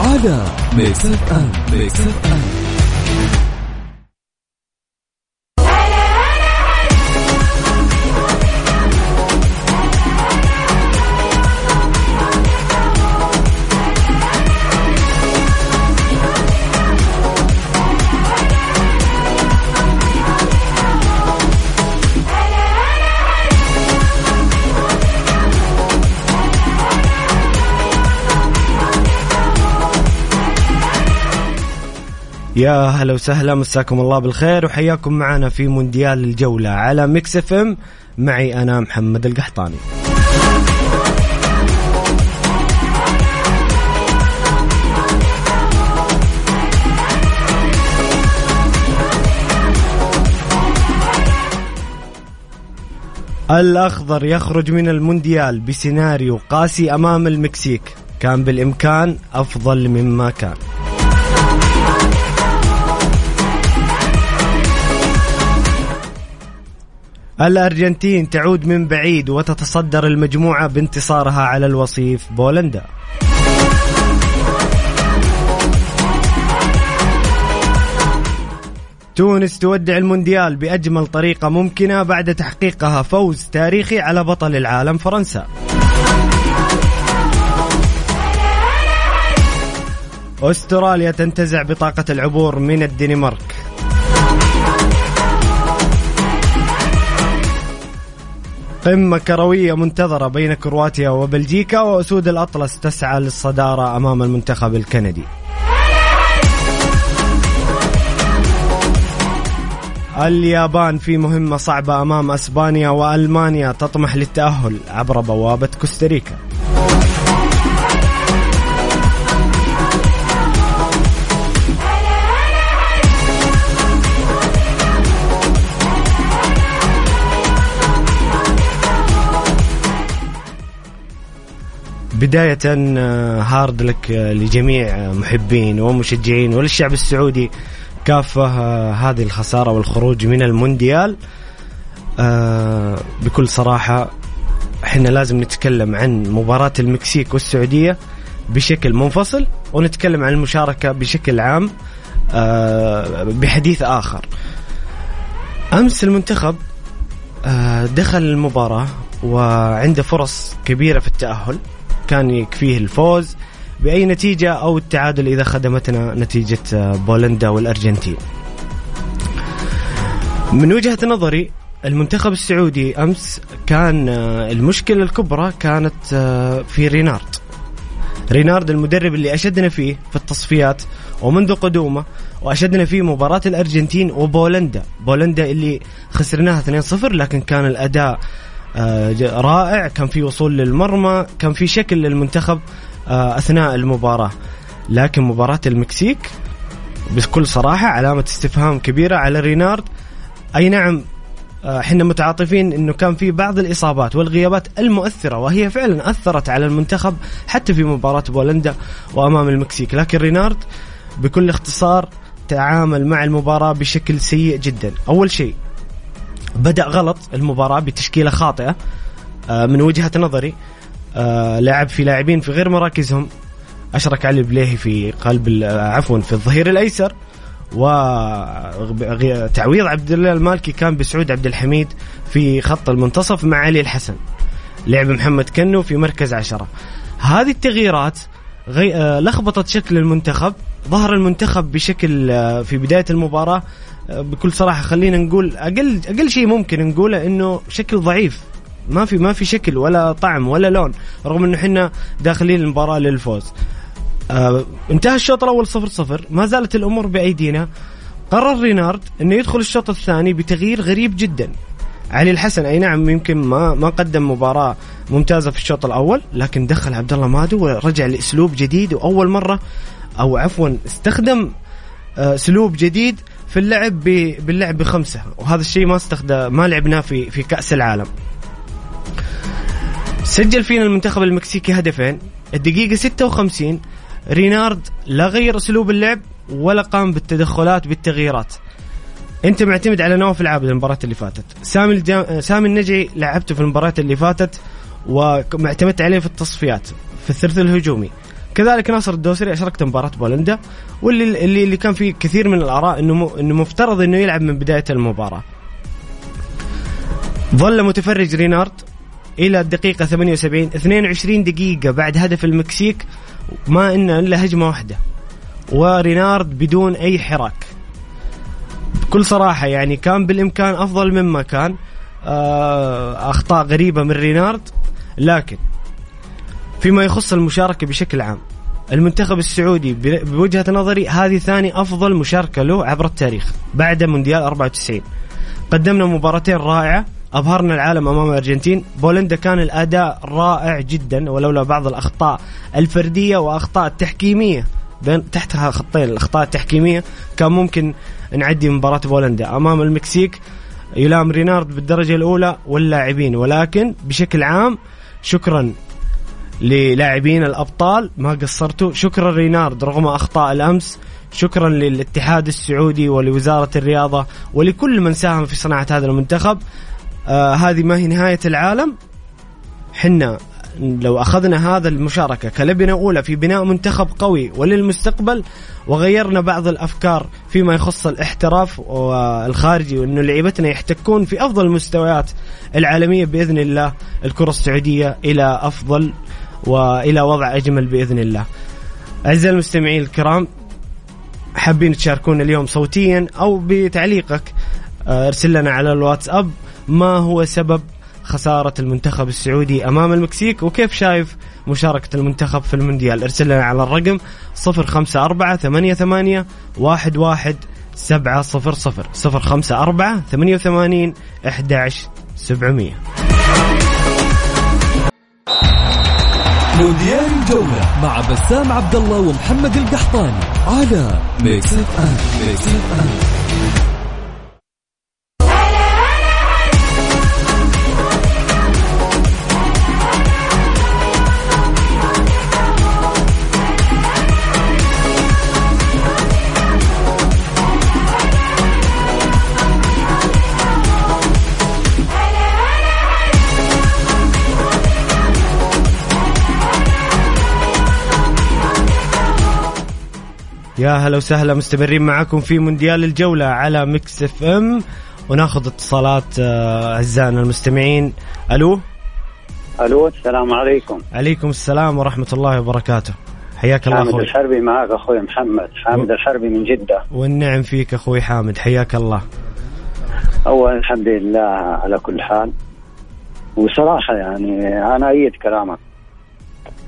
على ميكس اف ام. ميكس اف ام. يا هلا وسهلا مساكم الله بالخير وحياكم معنا في مونديال الجولة على Mix FM. معي أنا محمد القحطاني. الأخضر يخرج من المونديال بسيناريو قاسي أمام المكسيك. كان بالإمكان أفضل مما كان. الأرجنتين تعود من بعيد وتتصدر المجموعة بانتصارها على الوصيف بولندا. تونس تودع المونديال بأجمل طريقة ممكنة بعد تحقيقها فوز تاريخي على بطل العالم فرنسا. أستراليا تنتزع بطاقة العبور من الدنمارك. قمة كروية منتظرة بين كرواتيا وبلجيكا وأسود الأطلس تسعى للصدارة أمام المنتخب الكندي. اليابان في مهمة صعبة أمام أسبانيا وألمانيا تطمح للتأهل عبر بوابة كوستاريكا. بداية آه، هارد لك آه، لجميع آه، محبين ومشجعين وللشعب السعودي كافة هذه الخسارة والخروج من المونديال. بكل صراحة إحنا لازم نتكلم عن مباراة المكسيك والسعودية بشكل منفصل ونتكلم عن المشاركة بشكل عام بحديث آخر. أمس المنتخب دخل المباراة وعنده فرص كبيرة في التأهل. كان يكفيه الفوز بأي نتيجة أو التعادل إذا خدمتنا نتيجة آه، بولندا والأرجنتين. من وجهة نظري المنتخب السعودي أمس كان آه، المشكلة الكبرى كانت آه، في رينارد. رينارد المدرب اللي أشدنا فيه في التصفيات ومنذ قدومه وأشدنا فيه مباراة الأرجنتين وبولندا. بولندا اللي خسرناها 2-0 لكن كان الأداء ج- رائع. كان في وصول للمرمى كان في شكل للمنتخب آه، أثناء المباراة. لكن مباراة المكسيك بكل صراحة علامة استفهام كبيرة على رينارد. أي نعم آه، إحنا متعاطفين إنه كان في بعض الإصابات والغيابات المؤثرة وهي فعلا أثرت على المنتخب حتى في مباراة بولندا وأمام المكسيك. لكن رينارد بكل اختصار تعامل مع المباراة بشكل سيء جدا. أول شيء بدأ غلط المباراة بتشكيلة خاطئة آه، من وجهة نظري آه، لعب في لاعبين في غير مراكزهم أشرك علي البليهي في قلب آه، عفوا في الظهير الأيسر وتعويض عبد الله المالكي كان بسعود عبد الحميد في خط المنتصف مع علي الحسن. لعب محمد كنو في مركز عشرة. هذه التغييرات غي... لخبطت شكل المنتخب ظهر المنتخب بشكل في بداية المباراة بكل صراحة خلينا نقول أقل أقل شيء ممكن نقوله إنه شكل ضعيف. ما في ما في شكل ولا طعم ولا لون رغم إنه إحنا داخلين المباراة للفوز. آه انتهى الشوط الأول صفر صفر ما زالت الأمور بأيدينا. قرر رينارد إنه يدخل الشوط الثاني بتغيير غريب جدا. علي الحسن أي نعم يمكن ما ما قدم مباراة ممتازة في الشوط الأول لكن دخل عبد الله مادو ورجع لأسلوب جديد وأول مرة أو عفوا استخدم آه، أسلوب جديد في اللعب ب- باللعب بخمسة. وهذا الشيء ما استخدم ما لعبناه في في كأس العالم. سجل فينا المنتخب المكسيكي هدفين. الدقيقة 56 رينارد لا غير أسلوب اللعب ولا قام بالتدخلات بالتغييرات. أنت معتمد على نواف العابد المباراة اللي فاتت. سامي الجا... سامي النجعي لعبته في المباراة اللي فاتت واعتمدت عليه في التصفيات في الثلث الهجومي. كذلك ناصر الدوسري أشركت مباراة بولندا واللي اللي, اللي كان فيه كثير من الآراء إنه. إنه مفترض إنه يلعب من بداية المباراة ظل متفرج رينارد إلى الدقيقة 78 22 دقيقة بعد هدف المكسيك ما ان إلا هجمة واحدة ورينارد بدون أي حراك بكل صراحة يعني كان بالإمكان أفضل مما كان آه، أخطاء غريبة من رينارد لكن فيما يخص المشاركة بشكل عام. المنتخب السعودي بوجهة نظري هذه ثاني أفضل مشاركة له عبر التاريخ بعد مونديال 94 قدمنا مباراتين رائعة أبهرنا العالم أمام الأرجنتين بولندا كان الأداء رائع جدا ولولا بعض الأخطاء الفردية وأخطاء التحكيمية بين تحتها خطين الأخطاء التحكيمية كان ممكن نعدي مباراة بولندا. أمام المكسيك يلام رينارد بالدرجة الأولى واللاعبين. ولكن بشكل عام شكرا للاعبين الأبطال. ما قصرتوا. شكرا رينارد رغم أخطاء الأمس. شكرا للاتحاد السعودي ولوزارة الرياضة ولكل من ساهم في صناعة هذا المنتخب. آه هذه ما هي نهاية العالم. حنا لو أخذنا هذا المشاركة كلبنة أولى في بناء منتخب قوي وللمستقبل وغيرنا بعض الأفكار فيما يخص الاحتراف والخارجي وانه لعيبتنا يحتكون في أفضل المستويات العالمية بإذن الله. الكرة السعودية إلى أفضل وإلى وضع أجمل بإذن الله. أعزائي المستمعين الكرام حابين تشاركونا اليوم صوتيا أو بتعليقك آه، أرسل لنا على الواتساب ما هو سبب خسارة المنتخب السعودي أمام المكسيك وكيف شايف مشاركة المنتخب في المونديال أرسل لنا على الرقم 054 88 11 700 054 88 11 700 مونديال الجولة مع بسام عبد الله ومحمد القحطاني على Mix FM Mix FM يا هلا وسهلا مستمرين معكم في مونديال الجولة على Mix FM. وناخذ اتصالات آه، أعزائنا المستمعين. ألو؟ ألو السلام عليكم. عليكم السلام ورحمة الله وبركاته. حياك الله حامد أخوي. الحربي معك أخوي محمد. حامد الحربي من جدة. والنعم فيك أخوي حامد. حياك الله. اول الحمد لله على كل حال. وصراحة يعني أنا أأيد كلامك.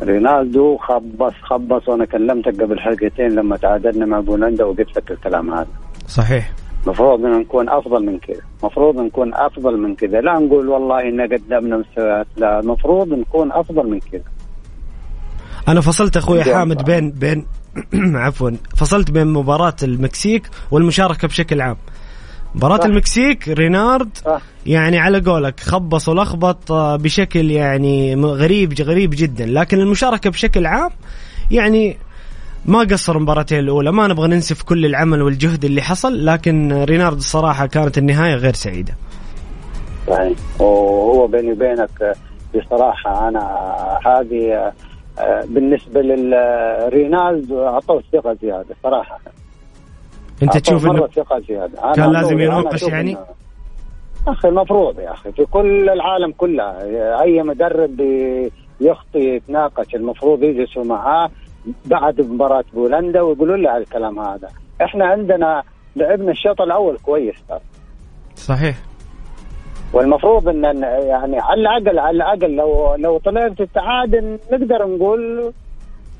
رينارد خبص خبص وأنا كلمتك قبل حلقتين لما تعادلنا مع بولندا وقلت لك الكلام هذا. صحيح. المفروض ان نكون أفضل من كذا. المفروض نكون أفضل من كذا. لا نقول والله ان قدمنا مستويات. لا المفروض نكون أفضل من كذا. أنا فصلت أخوي. حامد بين بين عفوا. فصلت بين مباراة المكسيك والمشاركة بشكل عام. مباراة. المكسيك رينارد صح. يعني على قولك خبص ولخبط آه، بشكل يعني غريب غريب جدا. لكن المشاركة بشكل عام يعني ما قصر المباراتين الأولى. ما نبغى ننسف كل العمل والجهد اللي حصل لكن رينارد الصراحة كانت النهاية غير سعيدة. صحيح. وهو بيني وبينك بصراحة أنا هذه آه، بالنسبة للرينالدو أعطوه ثقة زيادة صراحة. أنت أعطوه تشوف أنا كان لازم يناقش يعني؟ أخي المفروض يا أخي. في كل العالم كلها أي مدرب يخطي يتناقش المفروض يجلسوا معاه بعد مباراة بولندا ويقولوا له على الكلام هذا. إحنا عندنا لعبنا الشوط الأول كويس ترى. صحيح. والمفروض ان يعني على الاقل على الأقل لو لو طلعت التعادل نقدر نقول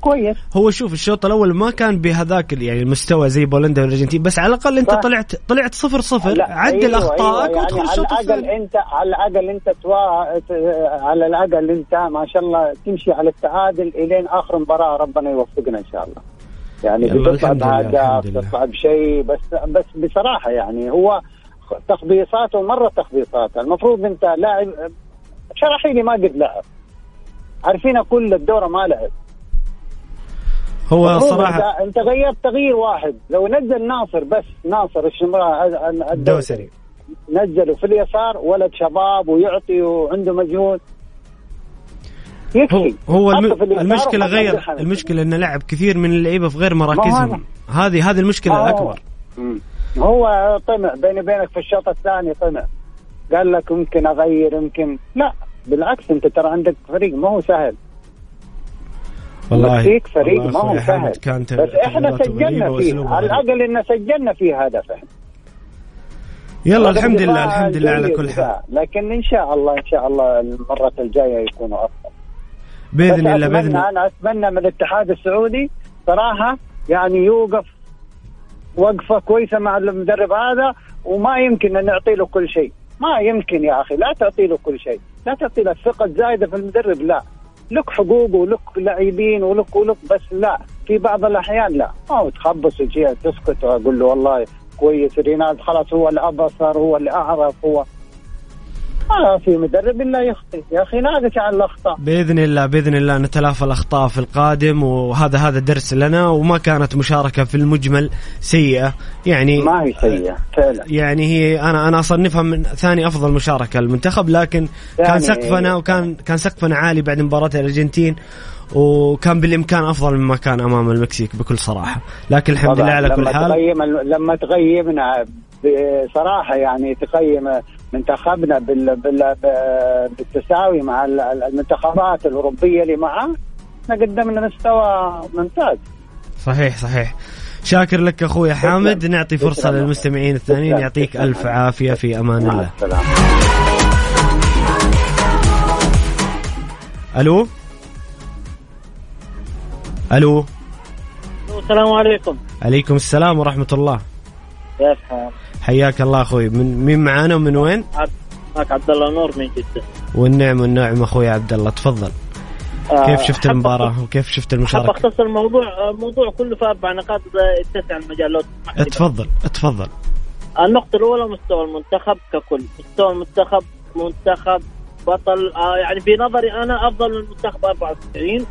كويس. هو شوف الشوط الأول ما كان بهذاك يعني المستوى زي بولندا والأرجنتين بس على الأقل أنت. طلعت طلعت صفر صفر عدل أيوة، اخطائك أيوة، وادخل يعني الشوط على الأقل الثاني. انت على الأقل أنت توا... على الأقل أنت ما شاء الله تمشي على التعادل إلين آخر مباراة ربنا يوفقنا إن شاء الله. يعني بتطلع بهدف. تطلع بشيء بس بس بصراحة يعني هو تخبيصاته مرة تخبيصات المفروض أنت لاعب شرحيلي ما قد لعب. عارفين كل الدورة ما لعب. هو صراحة انت, غيرت تغيير واحد لو نزل ناصر بس ناصر الشمراء الدوسري نزله في اليسار ولد شباب ويعطي وعنده مجهود. هو يكفي هو الم... المشكلة غير. المشكلة انه لعب كثير من اللعيبة في غير مراكزهم. هذه هذه المشكلة هو- الاكبر. هو طمع بيني وبينك في الشوط الثاني طمع. قال لك يمكن أغير يمكن لا بالعكس أنت ترى عندك فريق ما هو سهل. والله المكسيك فريق ما هو سهل. كانت بس إحنا سجلنا فيه على. الأقل إن سجلنا فيه هدف إحنا يلا الحمد لله الحمد لله على كل حال. لكن إن شاء الله إن شاء الله المرة الجاية يكونوا أفضل. بإذن الله بإذن الله. أنا أتمنى من الاتحاد السعودي صراحة يعني يوقف وقفة كويسة مع المدرب هذا وما يمكن أن نعطي له كل شيء. ما يمكن يا أخي لا تعطي له كل شيء. لا تعطي له الثقه الزايده في المدرب لا. لك حقوق ولك لاعبين ولك ولك بس لا في بعض الأحيان لا. ما هو تخبص تسكت وأقول له والله كويس رينالد خلاص هو اللي ابصر هو اللي اعرف هو ما في مدرب الا يخطئ. يا أخي ناقش عن الأخطاء. بإذن الله بإذن الله نتلافى الأخطاء في القادم وهذا هذا درس لنا وما كانت مشاركة في المجمل سيئة. يعني ما هي سيئة فعلا. يعني هي أنا أنا أصنفها من ثاني أفضل مشاركة للمنتخب لكن كان يعني- سقفنا وكان كان سقفنا عالي بعد مباراة الأرجنتين وكان بالإمكان أفضل مما كان أمام المكسيك بكل صراحة. لكن الحمد لله على كل حال. تقيم لما تقيمنا بصراحه يعني تقيم منتخبنا بال بال بالتساوي مع ال- ال- المنتخبات الأوروبية اللي معاه إحنا قدمنا مستوى ممتاز. صحيح صحيح. شاكر لك أخوي حامد. نعطي فرصة. للمستمعين الثانيين. يعطيك. ألف عافية في أمان مع الله السلامة. ألو؟ ألو؟ السلام عليكم. عليكم السلام ورحمة الله. كيف حال؟ حياك الله أخوي. من مين معانا ومن وين؟ عبد معك عبد الله نور من جدة. والنعم والنعم أخوي عبد الله تفضل. آه، كيف شفت المباراة؟ وكيف شفت حاب المشاركه أختصر الموضوع الموضوع كله في أربع نقاط اتسع المجال لو. اتفضل اتفضل. النقطة الأولى مستوى المنتخب ككل، مستوى المنتخب منتخب بطل آه يعني في نظري أنا أفضل من المنتخب 94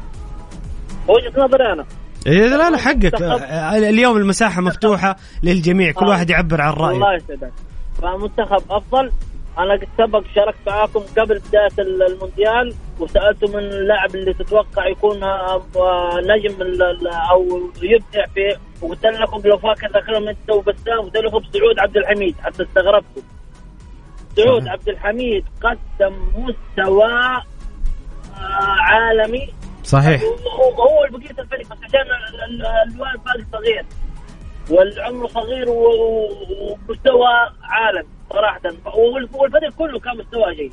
وجهة نظري أنا. إيه لا لا حقك. اليوم المساحة مفتوحة للجميع كل. واحد يعبر عن رأيه. الله يسعدك. فالمنتخب أفضل. أنا قد سبق شاركت معاكم قبل بداية ال- المونديال وسالته من اللاعب اللي تتوقع يكون آه، آه، نجم أو يبدع في وقلت لكم لو فاكر ذاكرة من انت وبسام قلت لكم سعود عبد الحميد حتى استغربتوا سعود. عبد الحميد قدم مستوى آه، عالمي. صحيح. هو بقية الفريق بس عشان ال- ال- الوالد باقي صغير. والعمر صغير ومستوى عالم صراحة. وال- والفريق كله كان مستوى جيد.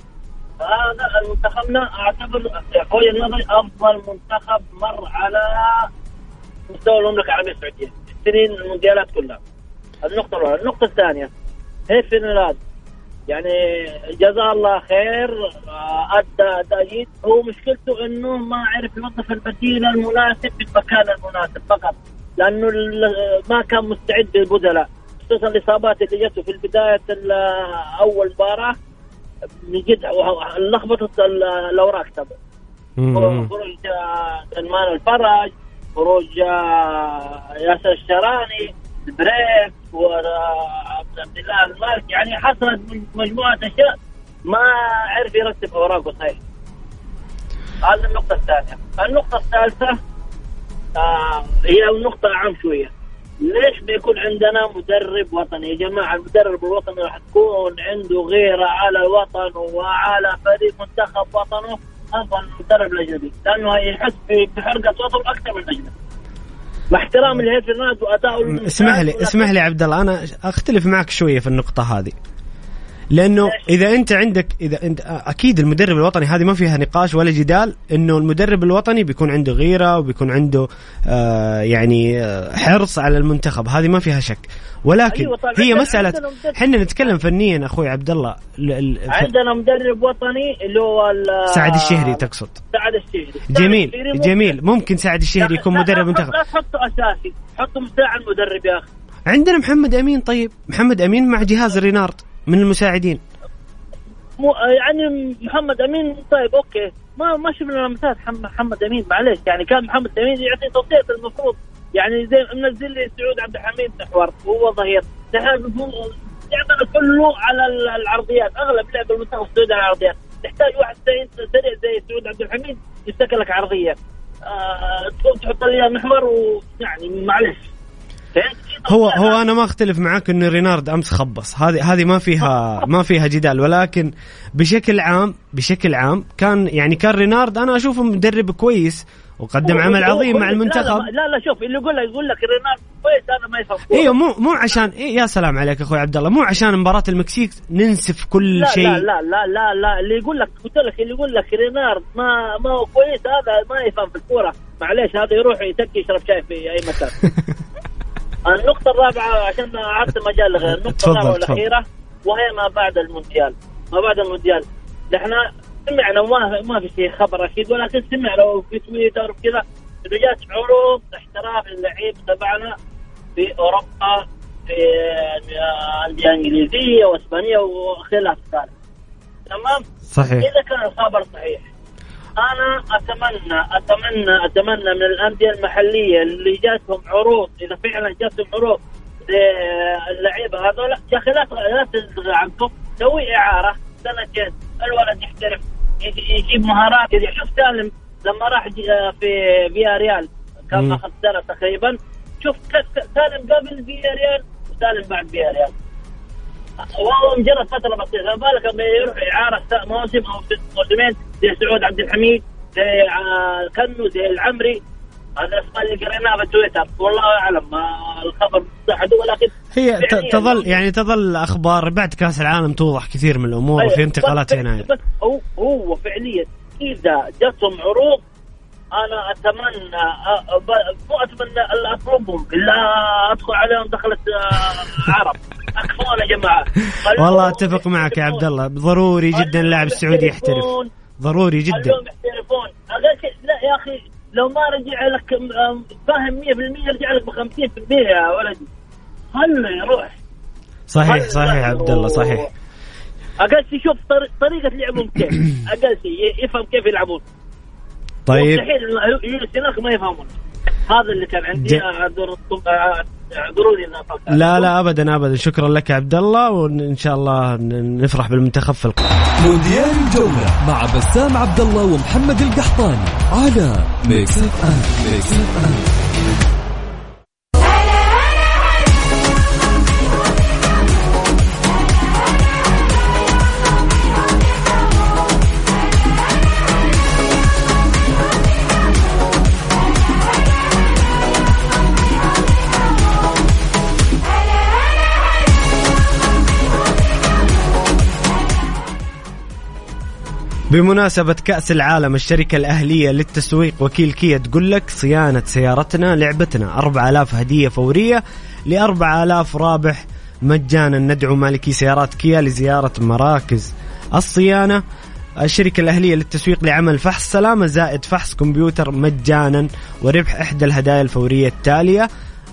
هذا منتخبنا أعتبر في وجهة نظري أفضل منتخب مر على مستوى المملكة العربية السعودية. السنين المونديالات كلها. النقطة الأولى. النقطة الثانية. هي فنلاد يعني جزاه الله خير آه، أدى اداء جيد هو مشكلته إنه ما عرف يوظف البديل المناسب في المكان المناسب فقط لأنه ما كان مستعد بالبدلاء خصوصا الإصابات اللي جته في بدايه أول مباراة. من جد لخبطت ال- الأوراق تبعه. خروج آه، سلمان الفرج خروج آه، ياسر الشراني. بريك وعبد الله المالك يعني حصلت مجموعة أشياء ما عرف يرتب اوراقه صحيح هذه النقطة الثانية. النقطة الثالثة آه هي النقطه اعم شوية. ليش بيكون عندنا مدرب وطني؟ يا جماعة المدرب الوطني راح تكون عنده غيرة على وطنه وعلى فريق منتخب وطنه أفضل من المدرب الاجنبي لأنه يحس بحرقة وطنه أكثر من الاجنبي مع احترامي لهيث فرناندو واداؤه اسمح لي اسمح لي عبد الله أنا أختلف معك شوية في النقطة هذه. لأنه؟ إذا أنت عندك إذا انت أكيد المدرب الوطني هذه ما فيها نقاش ولا جدال إنه المدرب الوطني بيكون عنده غيرة وبيكون عنده آه يعني آه حرص على المنتخب. هذه ما فيها شك. ولكن أيوة. هي مساله. إحنا نتكلم فنيا أخوي عبد الله عندنا مدرب وطني اللي هو سعد الشهري تقصد. سعد الشهري. جميل ممكن- جميل. ممكن سعد الشهري يكون مدرب منتخب. لا تحطه أساسي. حطه مساعد مدرب يا أخي. عندنا محمد أمين طيب. محمد أمين مع جهاز رينارد. من المساعدين؟ مو يعني محمد أمين طيب أوكي. ما ما شفنا لمسات حم- محمد أمين معلش يعني كان محمد أمين يعطي توصية المفروض. يعني زي منزل لي سعود عبد الحميد محور وهو ظهير. يعمل كله على ال- العرضيات أغلب لعب المنتخب السعودي على العرضيات. تحتاج واحد سريع زي سعود عبد الحميد يمسك لك عرضية. تقوم تحط لي محور ويعني معلش؟ هو هو أنا ما أختلف معاك انه رينارد أمس خبص. هذه هذه ما فيها ما فيها جدال ولكن بشكل عام بشكل عام كان يعني كان رينارد أنا اشوفه مدرب كويس وقدم عمل عظيم مع المنتخب. لا, لا لا شوف اللي يقول لك يقول لك رينارد كويس هذا ما يفهم. إيوه مو مو عشان إيه يا سلام عليك أخوي عبد الله مو عشان مباراة المكسيك ننسف كل شيء لا لا لا لا لا اللي يقول لك قلت لك اللي يقول لك رينارد ما ما هو كويس هذا ما يفهم في الكورة. معليش هذا يروح يتكي يشرب شاي في أي مكان. النقطة الرابعة عشان أعطي مجال لغير. النقطة الرابعة. والأخيرة وهي ما بعد المونديال. ما بعد المونديال. نحن سمعنا وما ما في شيء خبر أكيد ولكن سمعنا في تويتر وكذا إنه جات عروض احتراف اللعيب تبعنا في أوروبا في أندية إنجليزية وإسبانية وخلاف ذلك تمام؟ صحيح. إذا كان الخبر صحيح. أنا اتمنى اتمنى أتمنى من الأندية المحلية اللي جاتهم عروض إذا فعلا جاتهم عروض للعيبة هذول يا أخي لا لا عنكم سوي إعارة سنتين الولد يحترف يجي- يجيب مهارات شوف سالم لما راح في فيا ريال كان. أخذ سنة تقريبا شوف سالم قبل فيا ريال وسالم بعد فيا ريال وهو مجرد فترة بسيطة ما بالك لما يروح إعارة موسم أو موسمين زي سعود عبد الحميد زي آه، كنو زي العمري. هذا الاسماء اللي قريناها في تويتر. والله أعلم الخبر صح ولكن هي فعلياً تظل يعني تظل أخبار بعد كأس العالم توضح كثير من الأمور أيوة، وفي انتقالات بس- يناير بس هو هو فعليا إذا جاتهم عروض أنا أتمنى مو أتمنى الا أطلبهم الا أدخل عليهم دخلت آه، عرب. أكفون يا جماعة. والله أتفق معك يا عبد الله. ضروري جدا اللاعب السعودي يحترف. ضروري جدا. شيء لا يا أخي لو ما رجع لك فاهم 100% يرجع لك ب 50% يا ولدي. خله يروح. صحيح صحيح عبد الله صحيح. أقل شيء شوف طريق- طريقة لعبهم كيف. أقل شيء يفهم كيف يلعبون. طيب. مستحيل يجلس هناك ما يفهمون. هذا اللي كان عندي ج- اعذر اعذروني لا. لا ابدا ابدا. شكرا لك يا عبد الله وإن شاء الله ن- نفرح بالمنتخب في القادم مونديال الجولة مع بسام عبد الله ومحمد القحطاني على Mix FM Mix FM بمناسبة كأس العالم الشركة الأهلية للتسويق وكيل كيا تقول لك صيانة سيارتنا لعبتنا. 4000 هدية فورية ل 4000 رابح مجانا. ندعو مالكي سيارات كيا لزيارة مراكز الصيانة. الشركة الأهلية للتسويق لعمل فحص سلامة زائد فحص كمبيوتر مجانا وربح إحدى الهدايا الفورية التالية.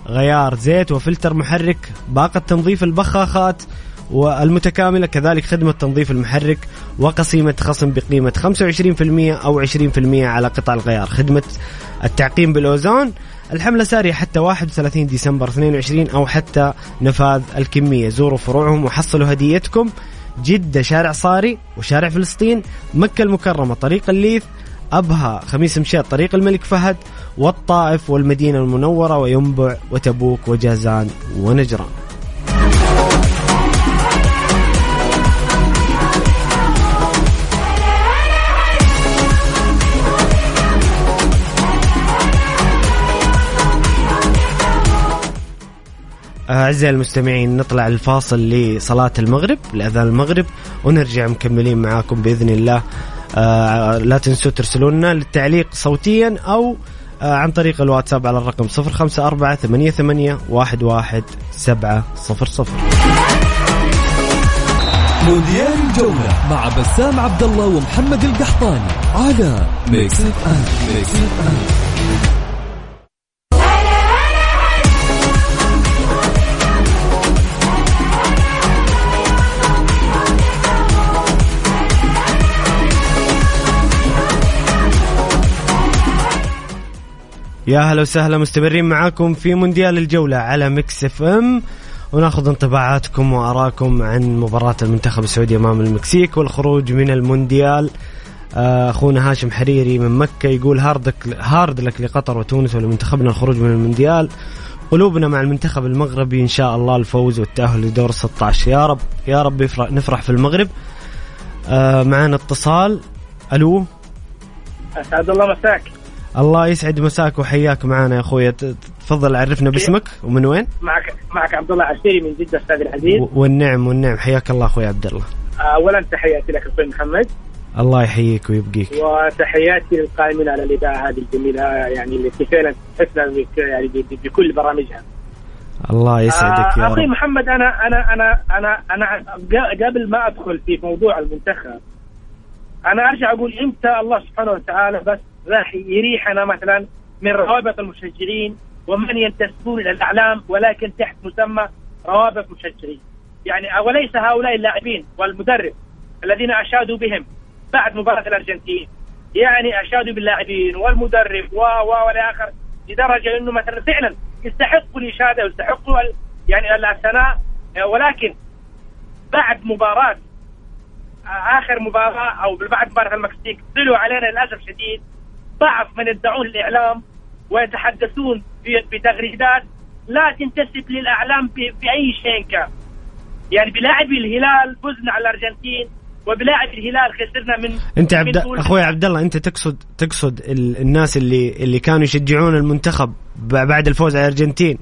غيار زيت وفلتر محرك باقة تنظيف البخاخات والمتكاملة كذلك خدمة تنظيف المحرك وقسيمة خصم بقيمة 25% أو 20% على قطع الغيار. خدمة التعقيم بالأوزون الحملة سارية حتى 31 ديسمبر 22 أو حتى نفاذ الكمية. زوروا فروعهم وحصلوا هديتكم. جدة شارع صاري وشارع فلسطين مكة المكرمة طريق الليث أبها خميس مشيط طريق الملك فهد والطائف والمدينة المنورة وينبع وتبوك وجازان ونجران. أعزائي المستمعين نطلع الفاصل لصلاة المغرب لأذان المغرب ونرجع مكملين معاكم بإذن الله. آه لا تنسوا ترسلوا لنا للتعليق صوتيا أو آه عن طريق الواتساب على الرقم 054 88 11700 مونديال الجولة مع بسام عبد الله ومحمد القحطاني على Mix FM Mix يا هلا وسهلا مستمرين معاكم في مونديال الجولة على Mix FM. وناخذ انطباعاتكم وآرائكم عن مباراة المنتخب السعودي أمام المكسيك والخروج من المونديال. آه، أخونا هاشم حريري من مكة يقول hard luck hard luck لقطر وتونس ولمنتخبنا الخروج من المونديال. قلوبنا مع المنتخب المغربي إن شاء الله الفوز والتأهل لدور 16 يا رب يا رب نفرح في المغرب. آه، معنا اتصال. ألو؟ أسعد الله مساك. الله يسعد مساك وحياك معنا يا أخويا. ت- تفضل عرفنا باسمك ومن وين؟ معك معك عبد الله عسيري من جدة أستاذ العزيز. والنعم والنعم. حياك الله أخوي عبد الله. اولا تحياتي لك أخوي محمد. الله يحييك ويبقيك. وتحياتي للقائمين على الإذاعة هذه الجميلة يعني اللي فعلا تحسنا يعني بكل برامجها. الله يسعدك آه، يا أخوي رب. محمد أنا أنا أنا أنا أنا قبل ما أدخل في موضوع المنتخب أنا أرجع أقول إمتى الله سبحانه وتعالى بس راح يريحنا مثلا من روابط المشجعين ومن ينتسبون إلى الأعلام ولكن تحت مسمى روابط مشجعين. يعني وليس هؤلاء اللاعبين والمدرب الذين أشادوا بهم بعد مباراة الأرجنتين؟ يعني أشادوا باللاعبين والمدرب و و والى اخر لدرجة إنه مثلا فعلا يستحقوا الإشادة ويستحقوا يعني الثناء ولكن بعد مباراة آخر مباراة أو بعد مباراة المكسيك طلعوا علينا للأسف شديد بعض من يدعون الإعلام ويتحدثون بتغريدات لا تنتسب للإعلام بأي شيء. كان يعني بلاعبي الهلال فزنا على الأرجنتين وبلاعب الهلال خسرنا من أنت من عبد أخوي عبد الله أنت تقصد تقصد ال... الناس اللي اللي كانوا يشجعون المنتخب بعد الفوز على الأرجنتين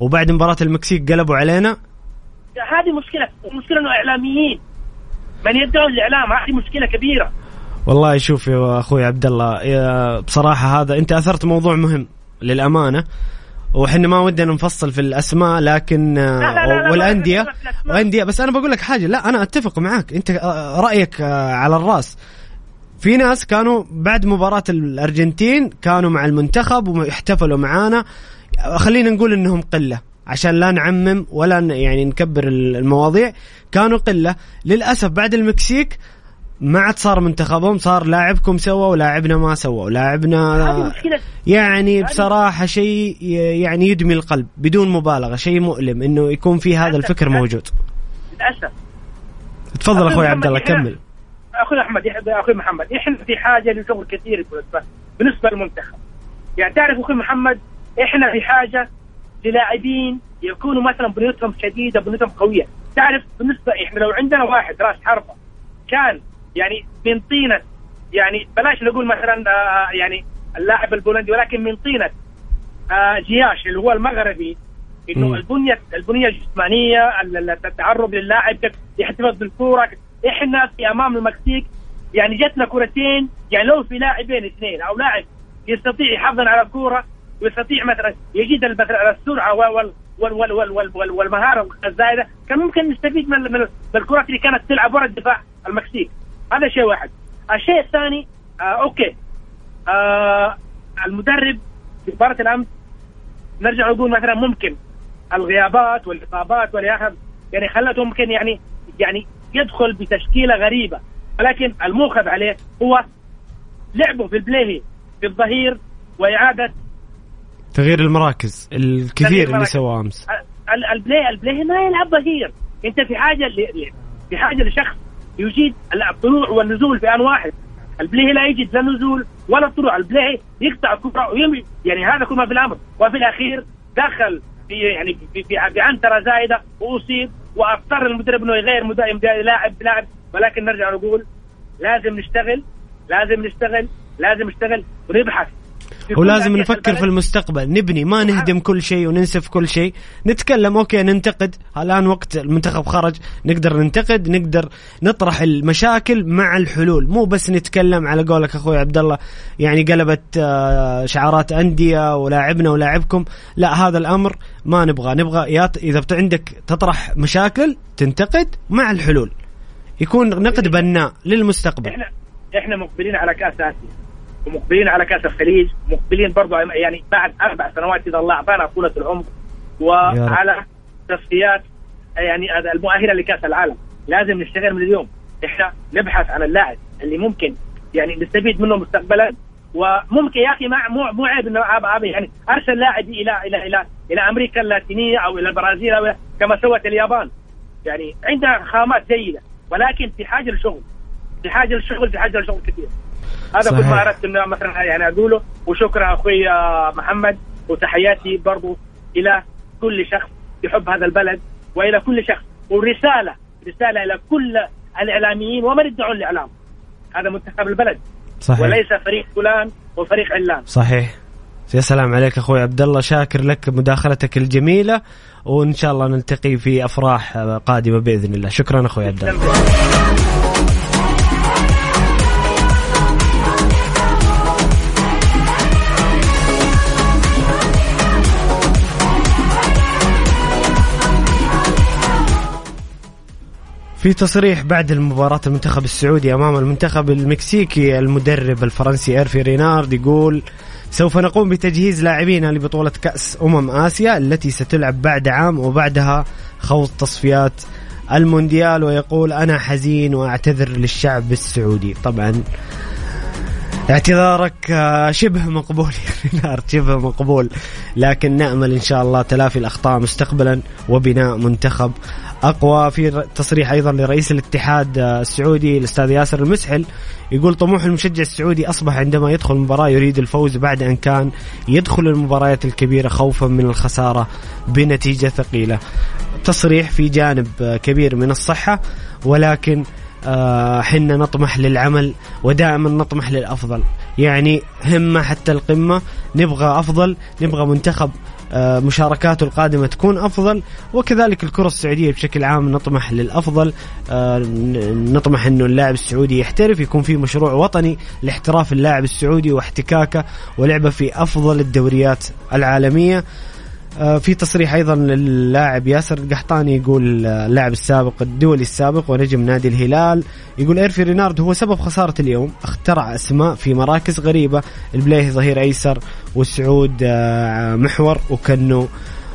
وبعد مباراة المكسيك قلبوا علينا؟ هذه مشكلة المشكلة إنه إعلاميين. من يدعون الإعلام هذه مشكلة كبيرة. والله شوف يا أخوي عبد الله يا بصراحة هذا أنت أثرت موضوع مهم للأمانة وحنا ما ودنا نفصل في الأسماء لكن لا، لا، لا، لا، والأندية. وانديه بس أنا بقول لك حاجة لا أنا أتفق معك أنت آه، رأيك آه، على الرأس في ناس كانوا بعد مباراة الأرجنتين كانوا مع المنتخب واحتفلوا معانا خلينا نقول إنهم قلة عشان لا نعمم ولا يعني نكبر المواضيع كانوا قلة للأسف بعد المكسيك ما عاد صار منتخبهم صار لاعبكم سوى ولاعبنا ما سوى ولاعبنا يعني بصراحة شيء يعني يدمي القلب بدون مبالغة شيء مؤلم إنه يكون في هذا الفكر موجود. للأسف. تفضل أخوي أخوي عبد الله كمل. أخوي أحمد أخوي محمد إحنا في حاجة لشغل كثير بالنسبة للمنتخب يعني تعرف أخوي محمد إحنا في حاجة للاعبين يكونوا مثلا بنيتهم شديدة بنيتهم قوية. تعرف بالنسبة إحنا لو عندنا واحد راس حربة كان يعني من طينة. يعني بلاش نقول مثلا آه، يعني اللاعب البولندي ولكن من طينة. آه، جياش اللي هو المغربي إنه. البنية البنية الجسمانية ال- ال- التعرض للاعب كيف يحتفظ بالكورة. إحنا في أمام المكسيك يعني جتنا كرتين يعني لو في لاعبين اثنين أو لاعب يستطيع يحافظ على الكورة ويستطيع مثلا يجد مثلا السرعة وال وال وال وال وال وال والمهارة الزايدة كان ممكن نستفيد من الكرات اللي كانت تلعب ورا الدفاع المكسيك. هذا شيء واحد. الشيء الثاني آه okay. آه المدرب في مباراة الأمس نرجع نقول مثلا ممكن الغيابات والإصابات والاخر يعني خلته ممكن يعني يعني يدخل بتشكيلة غريبة. ولكن المؤخذ عليه هو لعبه في البليهي في الظهير وإعادة تغيير المراكز الكثير اللي. سواه أمس. ال- البليهي البليهي ما يلعب ظهير. أنت في حاجة في حاجة لشخص يجيد ال- الطلوع والنزول في آن واحد. البليهي لا يجيد لا نزول ولا طلوع. البليهي يقطع الكره ويمشي. يعني هذا كل ما في الأمر. وفي الأخير دخل في يعني في في, في عنتره زايدة وأصيب. وأضطر المدرب إنه يغير مدرب لاعب لاعب. ولكن نرجع نقول لازم نشتغل. لازم نشتغل. لازم نشتغل ونبحث. ولازم نفكر. في المستقبل. نبني ما نهدم كل شيء وننسف كل شيء. نتكلم أوكي ننتقد. الآن وقت المنتخب خرج. نقدر ننتقد نقدر نطرح المشاكل مع الحلول. مو بس نتكلم على قولك أخوي عبد الله يعني قلبت آه، شعارات أندية ولاعبنا ولاعبكم. لا هذا الأمر ما نبغى. نبغى يا إذا بت- عندك تطرح مشاكل تنتقد مع الحلول. يكون نقد بناء للمستقبل. إحنا إحنا مقبلين على كأس آسيا. ومقبلين على كأس الخليج مقبلين برضو يعني بعد أربع سنوات إذا الله أعطانا طولة العمر وعلى تصفيات يعني المؤهلة لكأس العالم. لازم نشتغل من اليوم. إحنا نبحث عن اللاعب اللي ممكن يعني نستفيد منه مستقبلا. وممكن يا أخي ما مو مو عيب إنه يعني أرسل لاعب إلى إلى إلى إلى أمريكا اللاتينية أو إلى البرازيل أو كما سوت اليابان. يعني عندها خامات جيدة ولكن في حاجة لشغل. في حاجة للشغل في حاجة للشغل كثير. هذا كل. ما أردت إنه مثلا يعني أقوله وشكرا أخوي آه، محمد وتحياتي برضو إلى كل شخص يحب هذا البلد وإلى كل شخص ورسالة رسالة إلى كل الإعلاميين ومن يدعون الاعلام هذا منتخب البلد. صحيح. وليس فريق فلان وفريق علان. صحيح. يا سلام عليك أخوي عبد الله شاكر لك مداخلتك الجميلة وإن شاء الله نلتقي في أفراح قادمة بإذن الله. شكرا أخوي عبد الله في تصريح بعد المباراة المنتخب السعودي أمام المنتخب المكسيكي المدرب الفرنسي إيرفي رينارد يقول سوف نقوم بتجهيز لاعبينا لبطولة كأس أمم آسيا التي ستلعب بعد عام وبعدها خوض تصفيات المونديال ويقول أنا حزين وأعتذر للشعب السعودي. طبعا اعتذارك آه، شبه مقبول يا رينارد شبه مقبول لكن نأمل إن شاء الله تلافي الأخطاء مستقبلا وبناء منتخب أقوى في تصريح أيضا لرئيس الاتحاد آه، السعودي الأستاذ ياسر المسحل يقول طموح المشجع السعودي أصبح عندما يدخل المباراة يريد الفوز بعد أن كان يدخل المباريات الكبيرة خوفا من الخسارة بنتيجة ثقيلة. تصريح في جانب آه، كبير من الصحة ولكن آه، حنا نطمح للعمل ودائما نطمح للأفضل. يعني همة حتى القمة نبغى أفضل نبغى منتخب مشاركاته القادمة تكون أفضل وكذلك الكرة السعودية بشكل عام نطمح للأفضل آه، نطمح إنه اللاعب السعودي يحترف يكون في مشروع وطني لاحتراف اللاعب السعودي واحتكاكه ولعبه في أفضل الدوريات العالمية. آه، في تصريح أيضا للاعب ياسر القحطاني يقول آه، اللاعب السابق الدولي السابق ونجم نادي الهلال. يقول إيرفي رينارد هو سبب خسارة اليوم. اخترع أسماء في مراكز غريبة. البليهي ظهير أيسر وسعود آه، محور وكنو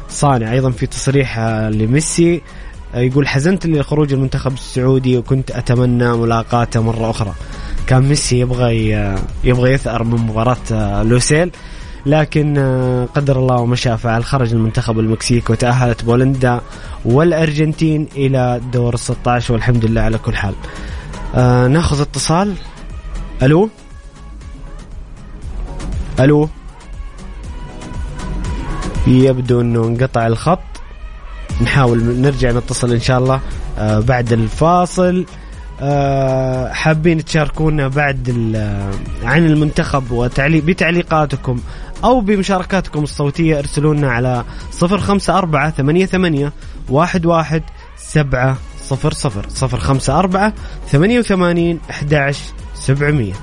صانع. أيضا في تصريح آه، لميسي آه، يقول حزنت لخروج المنتخب السعودي وكنت أتمنى ملاقاته مرة أخرى. كان ميسي يبغى يبغى يثأر من مباراة آه، لوسيل. لكن آه، قدر الله وما شاء فعل خرج المنتخب المكسيك وتأهلت بولندا والأرجنتين إلى دور 16 والحمد لله على كل حال. آه ناخذ اتصال. ألو؟ ألو؟ يبدو أنه انقطع الخط. نحاول نرجع نتصل إن شاء الله. آه بعد الفاصل. حابين تشاركونا بعد ال- عن المنتخب وتعليق بتعليقاتكم أو بمشاركاتكم الصوتية ارسلوا لنا على 054 88 11 700 054 88 11 700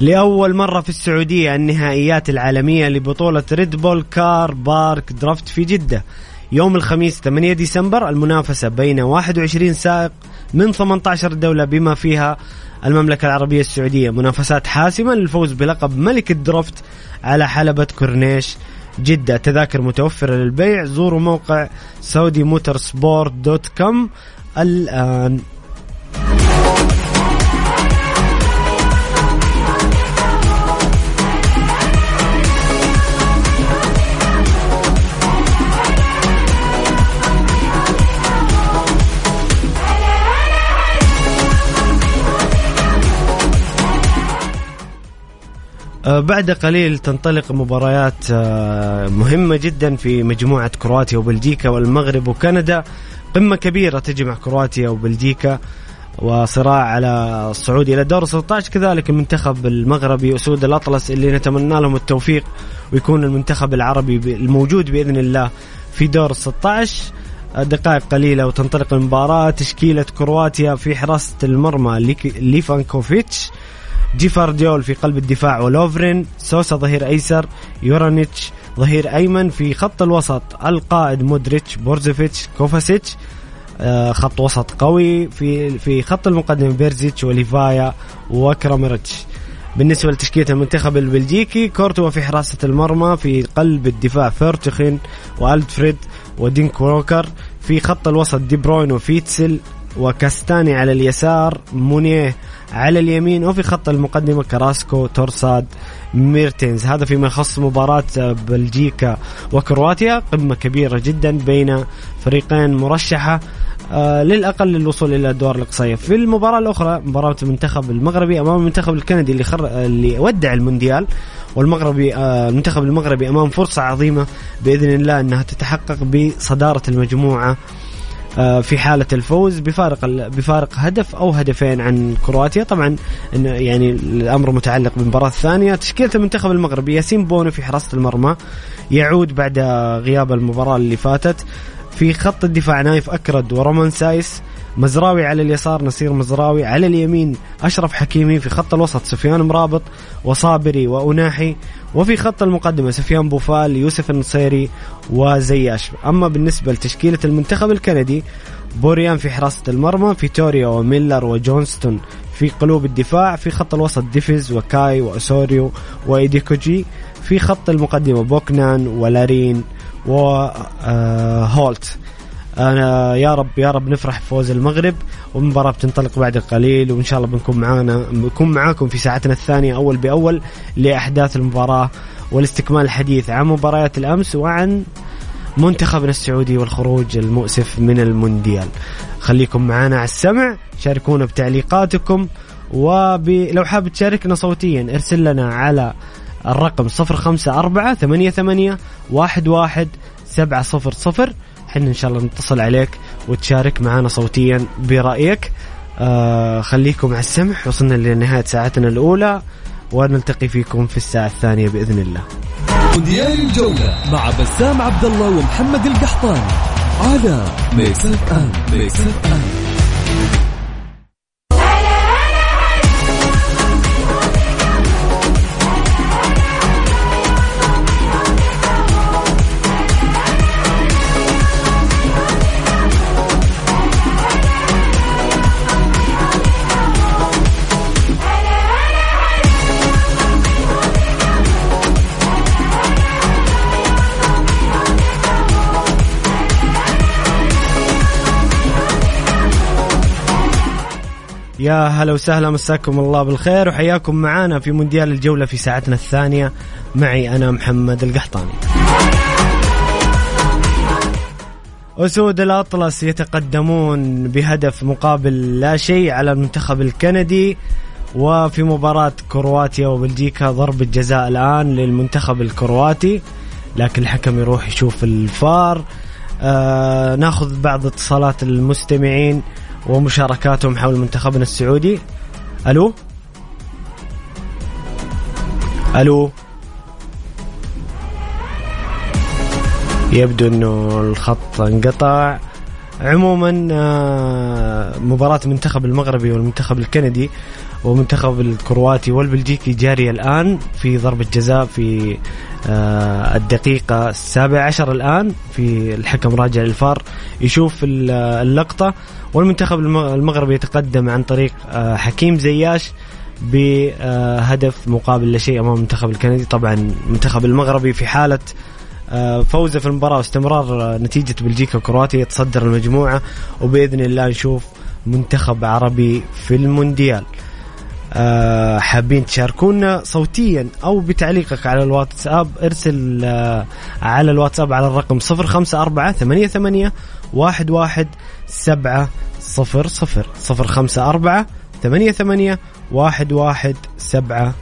لأول مرة في السعودية النهائيات العالمية لبطولة Red Bull Car Park Drift في جدة. يوم الخميس 8 ديسمبر المنافسة بين 21 سائق من 18 دولة بما فيها المملكة العربية السعودية. منافسات حاسمة للفوز بلقب ملك ال drift على حلبة كورنيش جدة. تذاكر متوفرة للبيع. زوروا موقع Saudi Motorsport dot com الآن. بعد قليل تنطلق مباريات آه، مهمة جدا في مجموعة كرواتيا وبلجيكا والمغرب وكندا. قمة كبيرة تجمع كرواتيا وبلجيكا وصراع على الصعود إلى دور 16 كذلك المنتخب المغربي اسود الأطلس اللي نتمنى لهم التوفيق ويكون المنتخب العربي الموجود بإذن الله في دور 16 دقائق قليلة وتنطلق المباراة. تشكيلة كرواتيا في حراسة المرمى ليك- ليفاكوفيتش جفارديول في قلب الدفاع ولوفرين سوسا ظهير أيسر يورانوفيتش ظهير أيمن في خط الوسط القائد مودريتش بروزوفيتش كوفاسيتش آه، خط وسط قوي في في خط المقدم بيريزيتش وليفايا وكراميرتش بالنسبة لتشكيلة المنتخب البلجيكي كورتوا في حراسة المرمى في قلب الدفاع فيرتونخين وألدرفيرلد وديندونكر في خط الوسط دي بروين وفيتسل وكاستاني على اليسار مونيه. على اليمين وفي خط المقدمة كراسكو تروسارد ميرتينز. هذا فيما يخص مباراة بلجيكا وكرواتيا. قمة كبيرة جدا بين فريقين مرشحة آه للأقل للوصول إلى الأدوار الإقصائية. في المباراة الأخرى مباراة المنتخب المغربي أمام المنتخب الكندي اللي خر... اللي ودع المونديال والمغربي آه المنتخب المغربي أمام فرصة عظيمة بإذن الله أنها تتحقق بصدارة المجموعة آه، في حالة الفوز بفارق بفارق هدف أو هدفين عن كرواتيا. طبعا يعني الأمر متعلق بالمباراة الثانية. تشكيلة المنتخب المغربي ياسين بونو في حراسة المرمى يعود بعد غياب المباراة اللي فاتت. في خط الدفاع نايف أكرد ورومان سايس مزراوي على اليسار نصير مزراوي على اليمين أشرف حكيمي في خط الوسط سفيان أمرابط وصابيري وأوناحي وفي خط المقدمة سفيان بوفال يوسف النصيري وزياش أما بالنسبة لتشكيلة المنتخب الكندي بوريان في حراسة المرمى فيتوريا وميلر وجونستون في قلوب الدفاع في خط الوسط ديفيز وكاي وأسوريو وإيديكوجي في خط المقدمة بوكنان ولارين وهولت أنا يا رب يا رب نفرح بفوز المغرب والمباراه بتنطلق بعد قليل وإن شاء الله بنكون معانا بنكون معاكم في ساعتنا الثانية أول بأول لأحداث المباراة والاستكمال الحديث عن مباريات الأمس وعن منتخبنا السعودي والخروج المؤسف من المونديال. خليكم معنا على السمع شاركونا بتعليقاتكم ولو حاب تشاركنا صوتيا ارسل لنا على الرقم 054 88 11 700 حنا إن شاء الله نتصل عليك وتشارك معنا صوتيا برأيك. آه خليكم على السمع وصلنا لنهاية ساعتنا الأولى ونلتقي فيكم في الساعة الثانية بإذن الله. مونديال الجولة مع بسام عبد الله ومحمد القحطاني على Mix FM Mix FM. يا هلا وسهلا مساكم الله بالخير وحياكم معنا في مونديال الجولة في ساعتنا الثانية. معي أنا محمد القحطاني. أسود الأطلس يتقدمون بهدف مقابل لا شيء على المنتخب الكندي وفي مباراة كرواتيا وبلجيكا ضربة جزاء الآن للمنتخب الكرواتي لكن الحكم يروح يشوف الفار. آه ناخذ بعض اتصالات المستمعين. ومشاركاتهم حول منتخبنا السعودي. ألو؟ ألو؟ يبدو إنه الخط انقطع. عموما آه، مباراة المنتخب المغربي والمنتخب الكندي ومنتخب الكرواتي والبلجيكي جارية الآن في ضربة جزاء في آه، الدقيقة السابعة عشر الآن في الحكم راجع للفار. يشوف ال- اللقطة. والمنتخب الم- المغربي يتقدم عن طريق آه، حكيم زياش بهدف مقابل لا شيء أمام المنتخب الكندي. طبعا المنتخب المغربي في حالة آه، فوزه في المباراة واستمرار آه، نتيجة بلجيكا وكرواتيا يتصدر المجموعة وبإذن الله نشوف منتخب عربي في المونديال. آه، حابين تشاركونا صوتيا أو بتعليقك على الواتساب. ارسل آه، على الواتساب على الرقم 054 88 11700 054 88 11700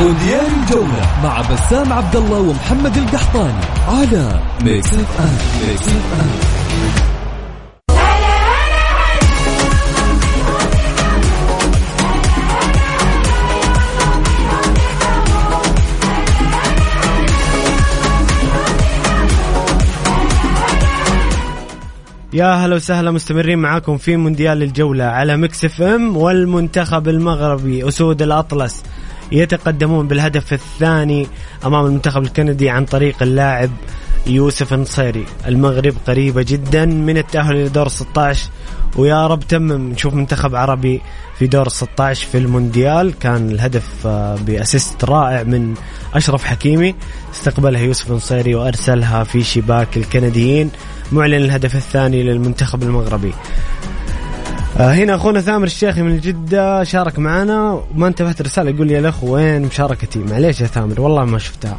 مونديال الجولة مع بسام عبد الله ومحمد القحطاني على Mix FM Mix FM يا هلا وسهلا مستمرين معاكم في مونديال الجولة على Mix FM والمنتخب المغربي أسود الأطلس. يتقدمون بالهدف الثاني أمام المنتخب الكندي عن طريق اللاعب يوسف النصيري. المغرب قريبة جدا من التأهل إلى دور 16 ويا رب تمم نشوف منتخب عربي في دور 16 في المونديال. كان الهدف آه، ب assist رائع من أشرف حكيمي. استقبلها يوسف النصيري وأرسلها في شباك الكنديين. معلن الهدف الثاني للمنتخب المغربي. هنا أخونا ثامر الشيخي من جدة شارك معنا. وما انتبهت رسالة يقول يا الأخ وين مشاركتي معليش يا ثامر والله ما شفتها.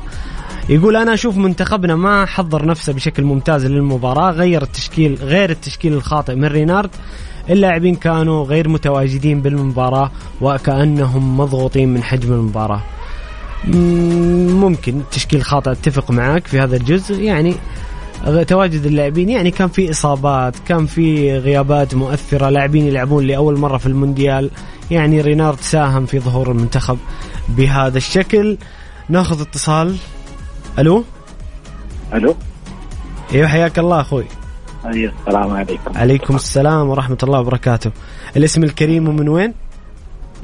يقول أنا أشوف منتخبنا ما حضر نفسه بشكل ممتاز للمباراة غير التشكيل غير التشكيل الخاطئ من رينارد. اللاعبين كانوا غير متواجدين بالمباراة وكأنهم مضغوطين من حجم المباراة. مم، ممكن تشكيل خاطئ أتفق معك في هذا الجزء. يعني تواجد اللاعبين يعني كان في إصابات كان في غيابات مؤثرة لاعبين يلعبون لأول مرة في المونديال يعني رينارد ساهم في ظهور المنتخب بهذا الشكل. ناخذ اتصال. ألو؟ ألو؟ أيوه حياك الله أخوي. أيوه السلام عليكم. عليكم السلام ورحمة الله وبركاته. الاسم الكريم ومن وين؟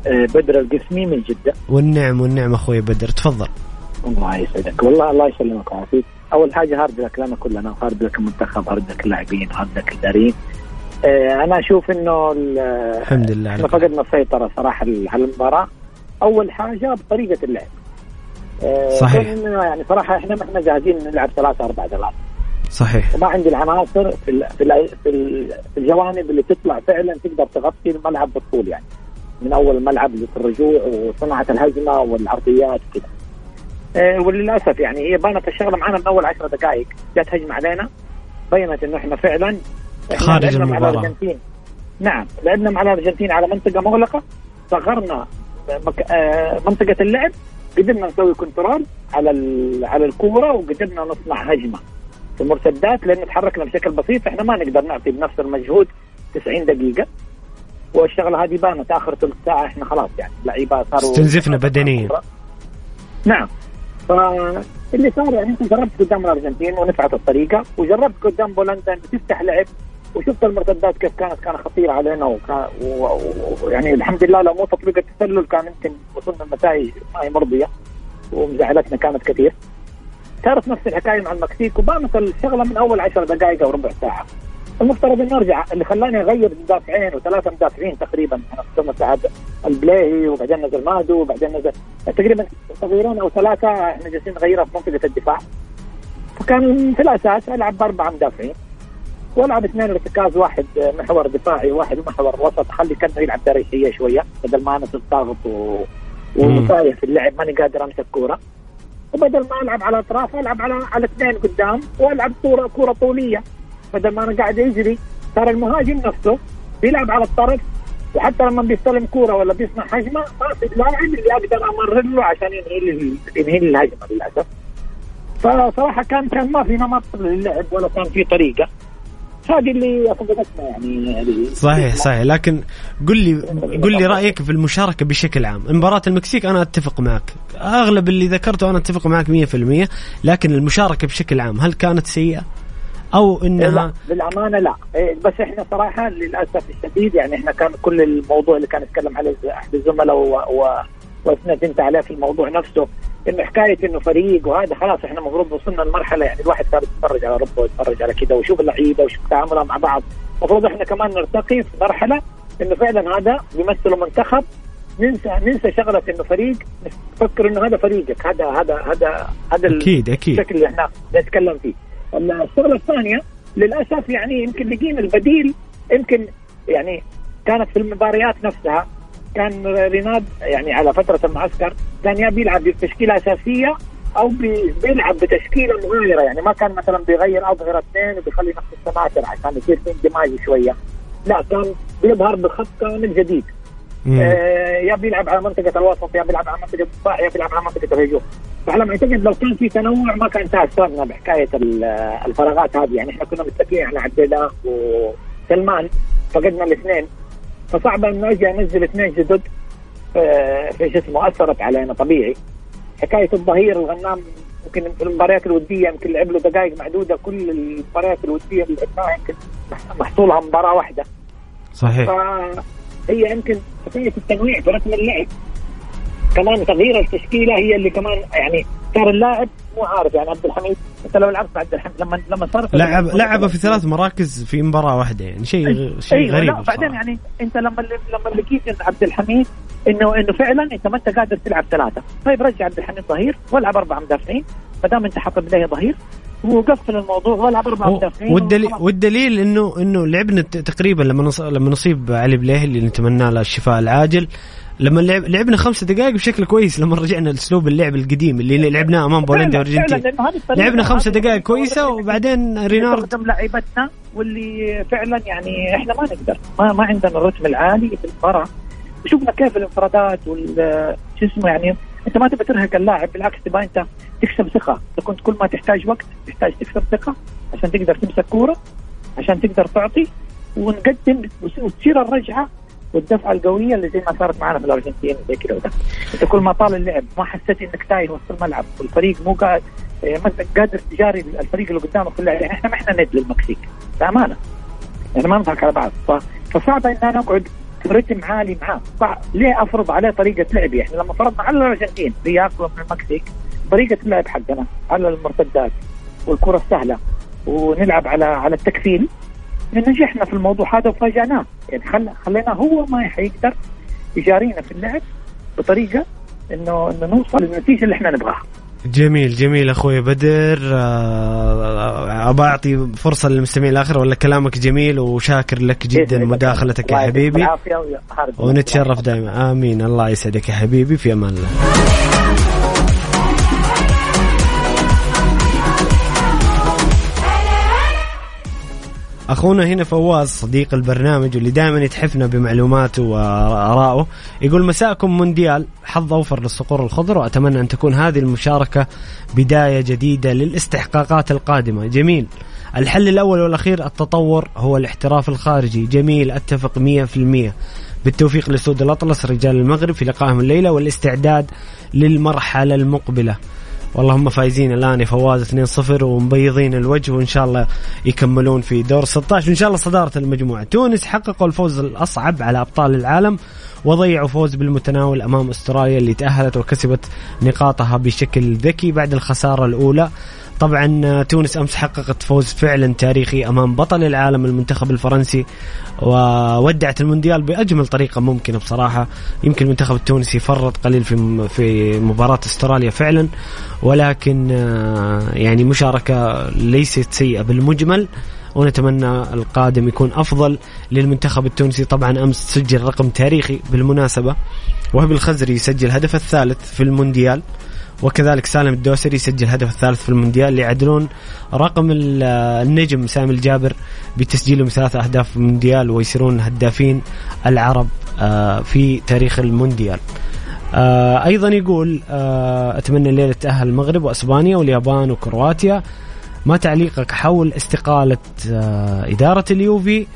آه، بدر القسمي من جدة. والنعم والنعم أخوي بدر تفضل. الله يسعدك. والله الله يسلمك ويعافيك. أول حاجة hard luck لنا كلنا hard luck المنتخب hard luck اللاعبين hard luck الاداريين آه، أنا أشوف إنه ال- الحمد لله إحنا فقدنا السيطرة صراحة على المباراة. أول حاجة بطريقة اللعب. آه، صحيح. يعني صراحة إحنا ما إحنا جاهزين نلعب ثلاثة أربعة ثلاثة صحيح. وما عندي العناصر في في ال- في ال- في الجوانب اللي تطلع فعلا تقدر تغطي الملعب بالطول يعني. من أول الملعب في الرجوع وصناعة الهجمة والعرضيات وكذا. آه، وللأسف يعني هي بانت الشغلة معنا من أول 10 دقائق. جت هجمه علينا. بينت إنه إحنا فعلا إحنا خارج. الأرجنتين. نعم لعبنا مع الأرجنتين على منطقة مغلقة. صغرنا مك... آه، منطقة اللعب. قدرنا نسوي كنترول على ال... على الكورة وقدرنا نصنع هجمة. في المرتدات لأن تحركنا بشكل بسيط إحنا ما نقدر نعطي بنفس المجهود 90 دقيقة. والشغلة هذه بانت آخر ثلث ساعة إحنا خلاص يعني لعيبه صاروا استنزفنا بدنيا. نعم. فاللي صار يعني جربت قدام الأرجنتين ونفعت الطريقة وجربت قدام بولندا انك تفتح لعب وشفت المرتدات كيف كانت كانت خطيره علينا ويعني الحمد لله لو مو تطبيق التسلل كان يمكن وصلنا النتائج ما هي مرضية ومزعلتنا كانت كثير. صارت نفس الحكاية مع المكسيك وبانت الشغلة من أول عشر دقائق أو ربع ساعة. المفترض إنه ارجع اللي خلاني أغير مدافعين وثلاثة مدافعين تقريبا أنا خسرنا ساعات البلاهي وبعدين نزل مادو وبعدين نزل تقريبا تغييرين أو ثلاثة إحنا جالسين نغيرها في منطقة الدفاع. فكان في الأساس ألعب بأربعة مدافعين وألعب اثنين ارتكاز واحد محور دفاعي وواحد محور وسط خلي كانه يلعب تاريخية شوية بدل ما أنا ضاغط و... ومساية في اللعب ماني قادر أمسك كورة. وبدل ما ألعب على أطراف ألعب على على اثنين قدام وألعب كوره كورة طولية. بدل ما أنا قاعد يجري صار المهاجم نفسه بيلعب على الطرف وحتى لما بيستلم كورة ولا بيصنع هجمة ما في اللاعب اللي أقدر امرر له عشان ينهي ينهي الهجمة للأسف. فصراحة كان كان ما في نمط للعب ولا كان في طريقة. هذه اللي فقدتنا يعني. صحيح صحيح. لكن قل لي قل لي رأيك في المشاركة بشكل عام. مباراة المكسيك أنا أتفق معك. أغلب اللي ذكرته أنا أتفق معك 100% لكن المشاركة بشكل عام هل كانت سيئة؟ أو لا إنها بالامانه لا. إيه، بس إحنا صراحة للأسف الشديد يعني إحنا كان كل الموضوع اللي كان يتكلم عليه أحد الزملاء و... و... واثنت انت عليه في الموضوع نفسه انه حكاية إنه فريق وهذا خلاص إحنا المفروض وصلنا لمرحلة يعني الواحد صار يتفرج على أوروبا ويتفرج على كذا ويشوف اللعيبة ويشوف تعاملها مع بعض. المفروض إحنا كمان نرتقي في مرحلة إنه فعلا هذا بيمثل منتخب. ننسى ننسى شغلة إنه فريق. نفكر إنه هذا فريقك. هذا هذا هذا هذا أكيد أكيد. الشكل اللي إحنا نتكلم فيه. الشغله الثانية للأسف يعني يمكن لقينا البديل يمكن يعني كانت في المباريات نفسها كان ريناد يعني على فترة المعسكر كان يا بيلعب بتشكيلة أساسية أو بي- بيلعب بتشكيلة مغايره يعني ما كان مثلا بيغير أظهرة اثنين وبيخلي نفس السماتر عشان يصير في اندماج شوية لا كان بيظهر بخط كامل جديد. آه، يا بيلعب على منطقة الوسط يا بيلعب على منطقة الدفاع يا بيلعب على منطقة الهجوم. فعلى ما اعتقد لو كان في تنوع ما كان تاثرنا بحكايه ال- الفراغات هذه. يعني إحنا كنا متفقين على عبد الله وسلمان فقدنا الاثنين. فصعب إنه أجي انزل اثنين جدد آه، في شو اسمه أثرت علينا طبيعي. حكاية الظهير الغنام يمكن في المباريات الودية يمكن لعب له دقائق معدودة كل المباريات الودية اللي لعبناها يمكن محصولها مباراة واحدة. صحيح. فهي يمكن حكايه التنويع في رتم اللعب كمان تغيير التشكيلة هي اللي كمان يعني صار اللاعب مو عارف يعني عبد الحميد أنت لو لعبت عبد الحميد لما لما صار لعب لعب في ثلاث مراكز في مباراة واحدة يعني شيء شيء أيوة غريب لا بعدين. يعني أنت لما لما لقيت عبد الحميد انه إنه فعلا أنت ما أنت قادر تلعب ثلاثة طيب رجع عبد الحميد ظهير والعب أربع مدافعين ما دام أنت حاط بداية ظهير وقفل الموضوع والعب أربع مدافعين والدليل. والدليل انه إنه لعبنا تقريبا لما. لما نصيب علي بليه اللي نتمنى له الشفاء العاجل لما لعب لعبنا خمس دقائق بشكل كويس لما رجعنا لأسلوب اللعب القديم اللي لعبناه أمام بولندا وأرجنتين. لعبنا خمس دقائق كويسة وبعدين رينارد لعيبتنا واللي فعلا يعني إحنا ما نقدر ما, ما عندنا الرتم العالي في المباراة. وشفنا كيف الانفرادات وال شو اسمه يعني أنت ما تبي ترهق اللاعب بالعكس تبغى أنت تكسب ثقة. كنت كل ما تحتاج وقت تحتاج تكسب ثقة عشان تقدر تمسك كورة عشان تقدر تعطي ونقدم وتصير الرجعة والدفعة القوية اللي زي ما صارت معنا في الأرجنتين زي كذا وده. أنت كل ما طال اللعب ما حسيت إنك تايه وسط الملعب والفريق مو قاعد إيه، قادر تجاري الفريق اللي قدامك في اللعب يعني إحنا ما إحنا ند للمكسيك بأمانة. يعني ما نضحك على بعض. فصعب إن أنا أقعد رتم عالي معاه. صعب ليه أفرض عليه طريقة لعبي إحنا لما فرضنا على الأرجنتين بياكلوا من المكسيك طريقة اللعب حقنا على المرتدات والكرة السهله ونلعب على على التكفيل. نجحنا في الموضوع هذا وفاجأناه. يعني خل... خلينا هو ما حيقدر يجارينا في اللعب بطريقة انه إنه نوصل للنتيجة اللي إحنا نبغاها. جميل جميل أخوي بدر. آه، ابى أعطي فرصة للمستمعين الآخر ولا كلامك جميل وشاكر لك جدا. مداخلتك يا حبيبي. ونتشرف دائما. آمين. الله يسعدك يا حبيبي. في أمان الله. أخونا هنا فواز صديق البرنامج واللي دائما يتحفنا بمعلوماته وارائه يقول مساءكم مونديال حظ أوفر للصقور الخضر واتمنى أن تكون هذه المشاركة بداية جديدة للاستحقاقات القادمة. جميل. الحل الأول والأخير التطور هو الاحتراف الخارجي. جميل أتفق 100% بالتوفيق لسود الأطلس رجال المغرب في لقائهم الليلة والاستعداد للمرحلة المقبلة. والله هم فايزين الآن. فواز 2-0 ومبيضين الوجه وإن شاء الله يكملون في دور 16 وإن شاء الله صدارة المجموعة. تونس حققوا الفوز الأصعب على أبطال العالم وضيعوا فوز بالمتناول أمام أستراليا اللي تأهلت وكسبت نقاطها بشكل ذكي بعد الخسارة الأولى. طبعا تونس أمس حققت فوز فعلا تاريخي أمام بطل العالم المنتخب الفرنسي وودعت المونديال بأجمل طريقة ممكنة بصراحة. يمكن المنتخب التونسي فرط قليل في في مباراة استراليا فعلا ولكن آه، يعني مشاركة ليست سيئة بالمجمل. ونتمنى القادم يكون أفضل للمنتخب التونسي. طبعا أمس سجل رقم تاريخي بالمناسبة وهب الخزري يسجل الهدف الثالث في المونديال. وكذلك سالم الدوسري يسجل الهدف الثالث في المونديال اللي يعدلون رقم ال- النجم سامي الجابر بتسجيلهم ثلاث أهداف في المونديال ويصيرون هدافين العرب آه، في تاريخ المونديال. آه، أيضا يقول آه، أتمنى الليلة تأهل المغرب وأسبانيا واليابان وكرواتيا. ما تعليقك حول استقالة آه، إدارة اليوفي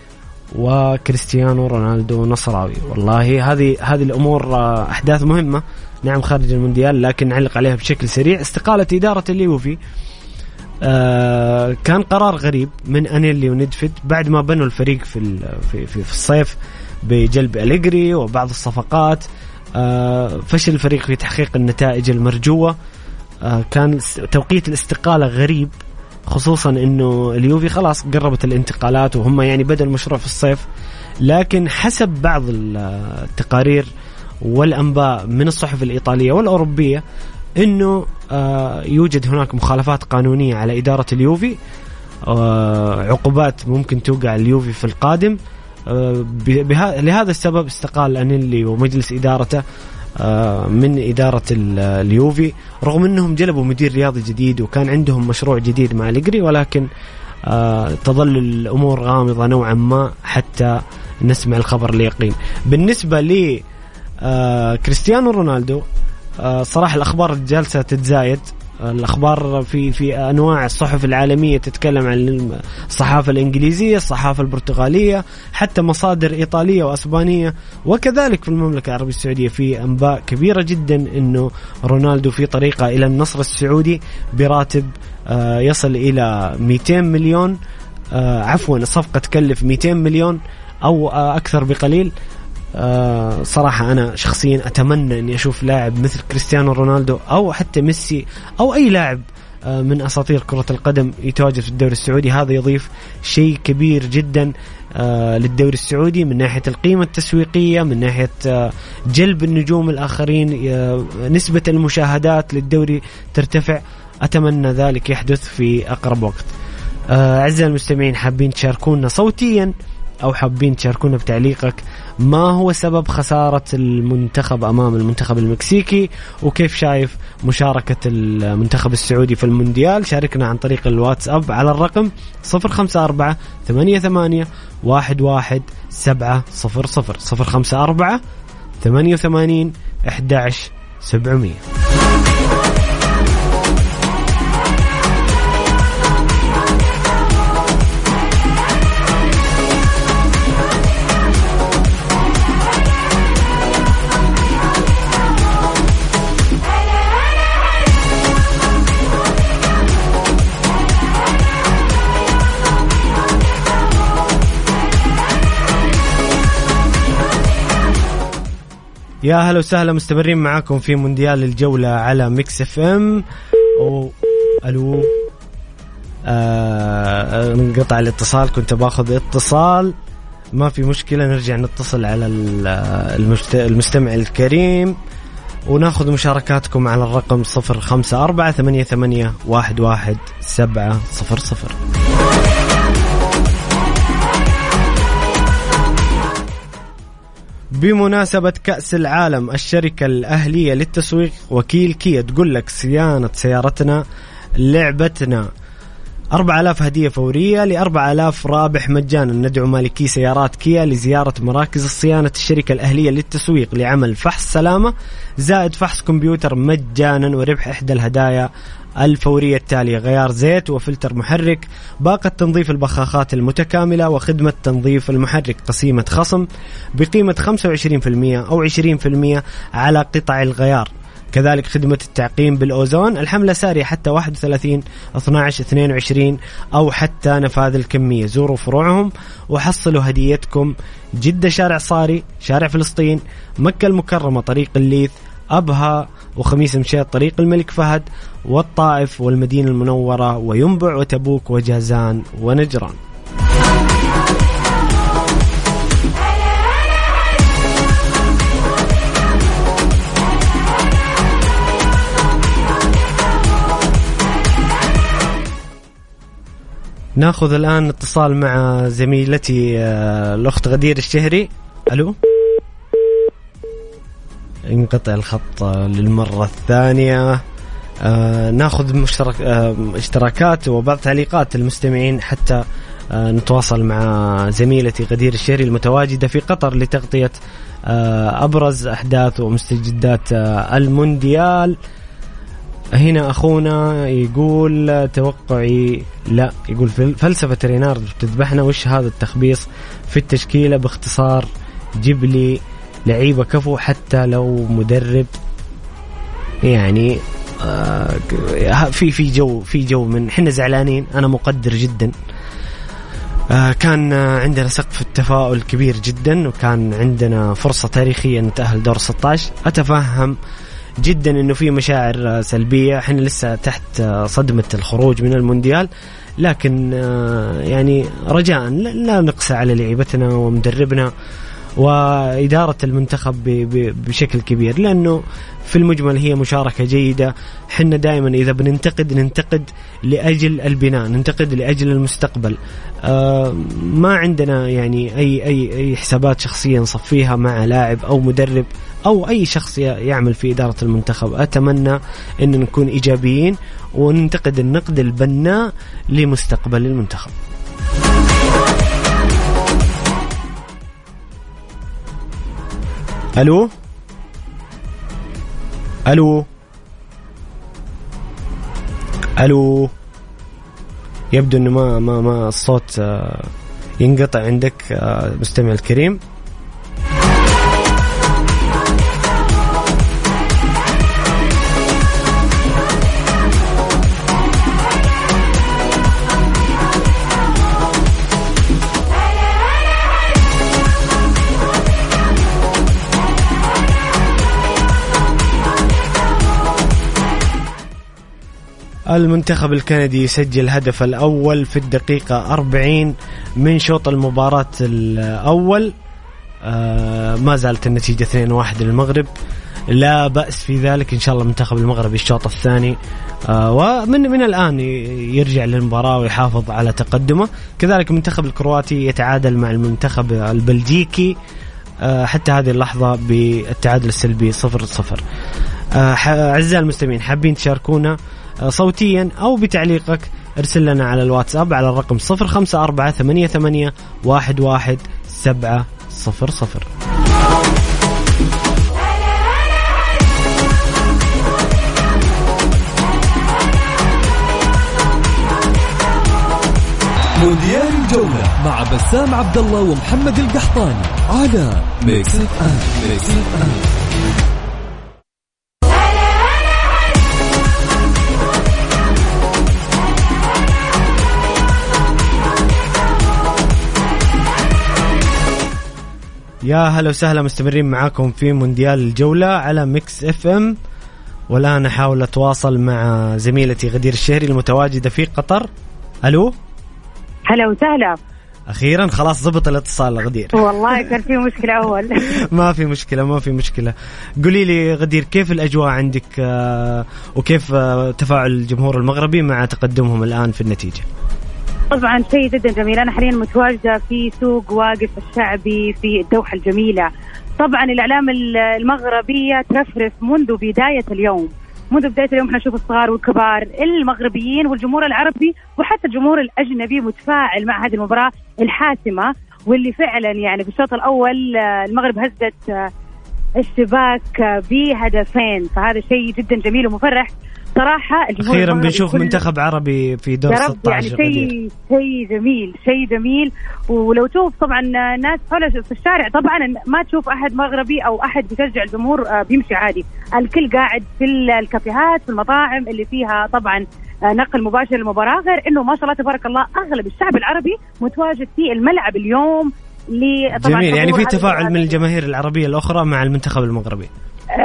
وكريستيانو رونالدو نصراوي؟ والله هذه هذه الأمور آه، أحداث مهمة. نعم خارج المونديال لكن نعلق عليها بشكل سريع. استقالة إدارة اليوفي آه كان قرار غريب من أنيلي وندفد بعد ما بنوا الفريق في في في, في الصيف بجلب أليجري وبعض الصفقات آه فشل الفريق في تحقيق النتائج المرجوة. آه كان توقيت الاستقالة غريب خصوصا إنه اليوفي خلاص قربت الانتقالات وهم يعني بدأ المشروع في الصيف لكن حسب بعض ال- التقارير والأنباء من الصحف الإيطالية والأوروبية إنه آه، يوجد هناك مخالفات قانونية على إدارة اليوفي. آه، عقوبات ممكن توقع اليوفي في القادم. آه، لهذا السبب استقال أنيلي ومجلس إدارته آه، من ال- اليوفي. رغم إنهم جلبوا مدير رياضي جديد وكان عندهم مشروع جديد مع الجري ولكن تظل الأمور غامضة نوعا ما حتى نسمع الخبر اليقين بالنسبة لي آه كريستيانو رونالدو. آه صراحة الأخبار جالسة تتزايد. الأخبار في في أنواع الصحف العالمية تتكلم عن الصحافة الإنجليزية، الصحافة البرتغالية، حتى مصادر إيطالية وأسبانية. وكذلك في المملكة العربية السعودية في أنباء كبيرة جدا إنه رونالدو في طريقة إلى النصر السعودي براتب آه، يصل إلى 200 مليون. آه، عفوا الصفقة تكلف 200 مليون أو آه، أكثر بقليل. آه صراحة أنا شخصيا أتمنى أني أشوف لاعب مثل كريستيانو رونالدو أو حتى ميسي أو أي لاعب آه من أساطير كرة القدم يتواجد في الدوري السعودي. هذا يضيف شيء كبير جدا آه للدوري السعودي من ناحية القيمة التسويقية من ناحية جلب النجوم الآخرين نسبة المشاهدات للدوري ترتفع. أتمنى ذلك يحدث في أقرب وقت. أعزائي المستمعين حابين تشاركونا صوتيا؟ أو حابين تشاركونا بتعليقك ما هو سبب خسارة المنتخب أمام المنتخب المكسيكي؟ وكيف شايف مشاركة المنتخب السعودي في المونديال؟ شاركنا عن طريق الواتساب على الرقم 054 88 11 700 054 88 11 700 يا هلا وسهلا مستمرين معاكم في مونديال الجولة على Mix FM. و ألو. آه انقطع الاتصال كنت باخذ اتصال. ما في مشكلة نرجع نتصل على آه، المستمع الكريم. وناخذ مشاركاتكم على الرقم 054 88 11700 بمناسبة كأس العالم الشركة الأهلية للتسويق وكيل كيا تقول لك صيانة سيارتنا لعبتنا. 4000 هدية فورية ل 4000 رابح مجانا. ندعو مالكي سيارات كيا لزيارة مراكز الصيانة الشركة الأهلية للتسويق لعمل فحص سلامة. زائد فحص كمبيوتر مجانا وربح إحدى الهدايا الفورية التالية. غيار زيت وفلتر محرك. باقة تنظيف البخاخات المتكاملة وخدمة تنظيف المحرك. قسيمة خصم بقيمة 25% أو 20% على قطع الغيار. كذلك خدمة التعقيم بالأوزون الحملة سارية حتى 31 12 22 أو حتى نفاذ الكمية. زوروا فروعهم وحصلوا هديتكم. جدة شارع صاري شارع فلسطين مكة المكرمة طريق الليث أبها وخميس مشيط طريق الملك فهد والطائف والمدينة المنورة وينبع وتبوك وجازان ونجران. ناخذ الآن اتصال مع زميلتي آه، الأخت غدير الشهري. ألو؟ انقطع الخط آه، للمرة الثانية. آه ناخذ مشترك آه اشتراكات وبعض تعليقات المستمعين حتى آه نتواصل مع زميلتي غدير الشهري المتواجدة في قطر لتغطية آه أبرز أحداث ومستجدات آه المونديال. هنا أخونا يقول توقعي لا يقول فل- فلسفه رينارد بتذبحنا وش هذا التخبيص في التشكيلة؟ باختصار جيب لي لعيبة كفو حتى لو مدرب. يعني آه في في جو في جو من إحنا زعلانين أنا مقدر جدا. آه كان آه، عندنا سقف التفاؤل كبير جدا وكان عندنا فرصة تاريخية نتاهل دور 16 أتفهم جدا إنه في مشاعر سلبية. إحنا لسه تحت صدمة الخروج من المونديال لكن آه، يعني رجاء لا- نقسى على لعيبتنا ومدربنا وإدارة المنتخب بشكل كبير لأنه في المجمل هي مشاركة جيدة. حنا دائما إذا بننتقد ننتقد لأجل البناء ننتقد لأجل المستقبل. آه ما عندنا يعني أي, أي, أي حسابات شخصية نصفيها مع لاعب أو مدرب. أو أي شخص يعمل في إدارة المنتخب. أتمنى أن نكون إيجابيين وننتقد النقد البناء لمستقبل المنتخب. ألو؟ ألو؟ ألو؟ يبدو إنه ما ما ما الصوت آه، ينقطع عندك آه، مستمع الكريم. المنتخب الكندي سجل الهدف الأول في الدقيقة 40 من شوط المباراة الأول. آه ما زالت النتيجة 2-1 للمغرب. لا بأس في ذلك. إن شاء الله المنتخب المغربي الشوط الثاني. آه ومن من الآن يرجع للمباراة ويحافظ على تقدمه. كذلك المنتخب الكرواتي يتعادل مع المنتخب البلجيكي. آه حتى هذه اللحظة بالتعادل السلبي 0-0 آه أعزائي المستمعين حابين تشاركونا؟ صوتيا أو بتعليقك ارسل لنا على الواتساب على الرقم 054 88 11 700 مونديال الجولة مع بسام عبد الله ومحمد القحطاني على Mix FM Mix FM يا هلا وسهلا مستمرين معاكم في مونديال الجولة على Mix FM. والآن أحاول أتواصل مع زميلتي غدير الشهري المتواجدة في قطر. ألو؟ هلا وسهلا. أخيرا خلاص ضبط الاتصال غدير. والله كان في مشكلة أول. ما في مشكلة ما في مشكلة. قولي لي غدير كيف الأجواء عندك؟ آه، وكيف آه، تفاعل الجمهور المغربي مع تقدمهم الآن في النتيجة؟ طبعا شيء جدا جميل. أنا حاليا متواجدة في سوق واقف الشعبي في الدوحة الجميلة. طبعا الإعلام المغربية ترفرف منذ بداية اليوم. منذ بداية اليوم إحنا نشوف الصغار والكبار المغربيين والجمهور العربي وحتى الجمهور الأجنبي متفاعل مع هذه المباراة الحاسمة واللي فعلا يعني في الشوط الأول آه، المغرب هزت آه، الشباك بهدفين. فهذا شيء جدا جميل ومفرح. صراحة أخيرا المغربي بنشوف منتخب عربي في دور يا رب 16 يعني شيء شيء جميل شيء جميل. ولو تشوف طبعا ناس حول في الشارع طبعا ما تشوف أحد مغربي أو أحد بيشجع الجمهور آه، بيمشي عادي. الكل قاعد في الكافيهات في المطاعم اللي فيها طبعا آه، نقل مباشر للمباراة غير إنه ما شاء الله تبارك الله أغلب الشعب العربي متواجد في الملعب اليوم. جميل يعني في تفاعل. من الجماهير العربية الأخرى مع المنتخب المغربي.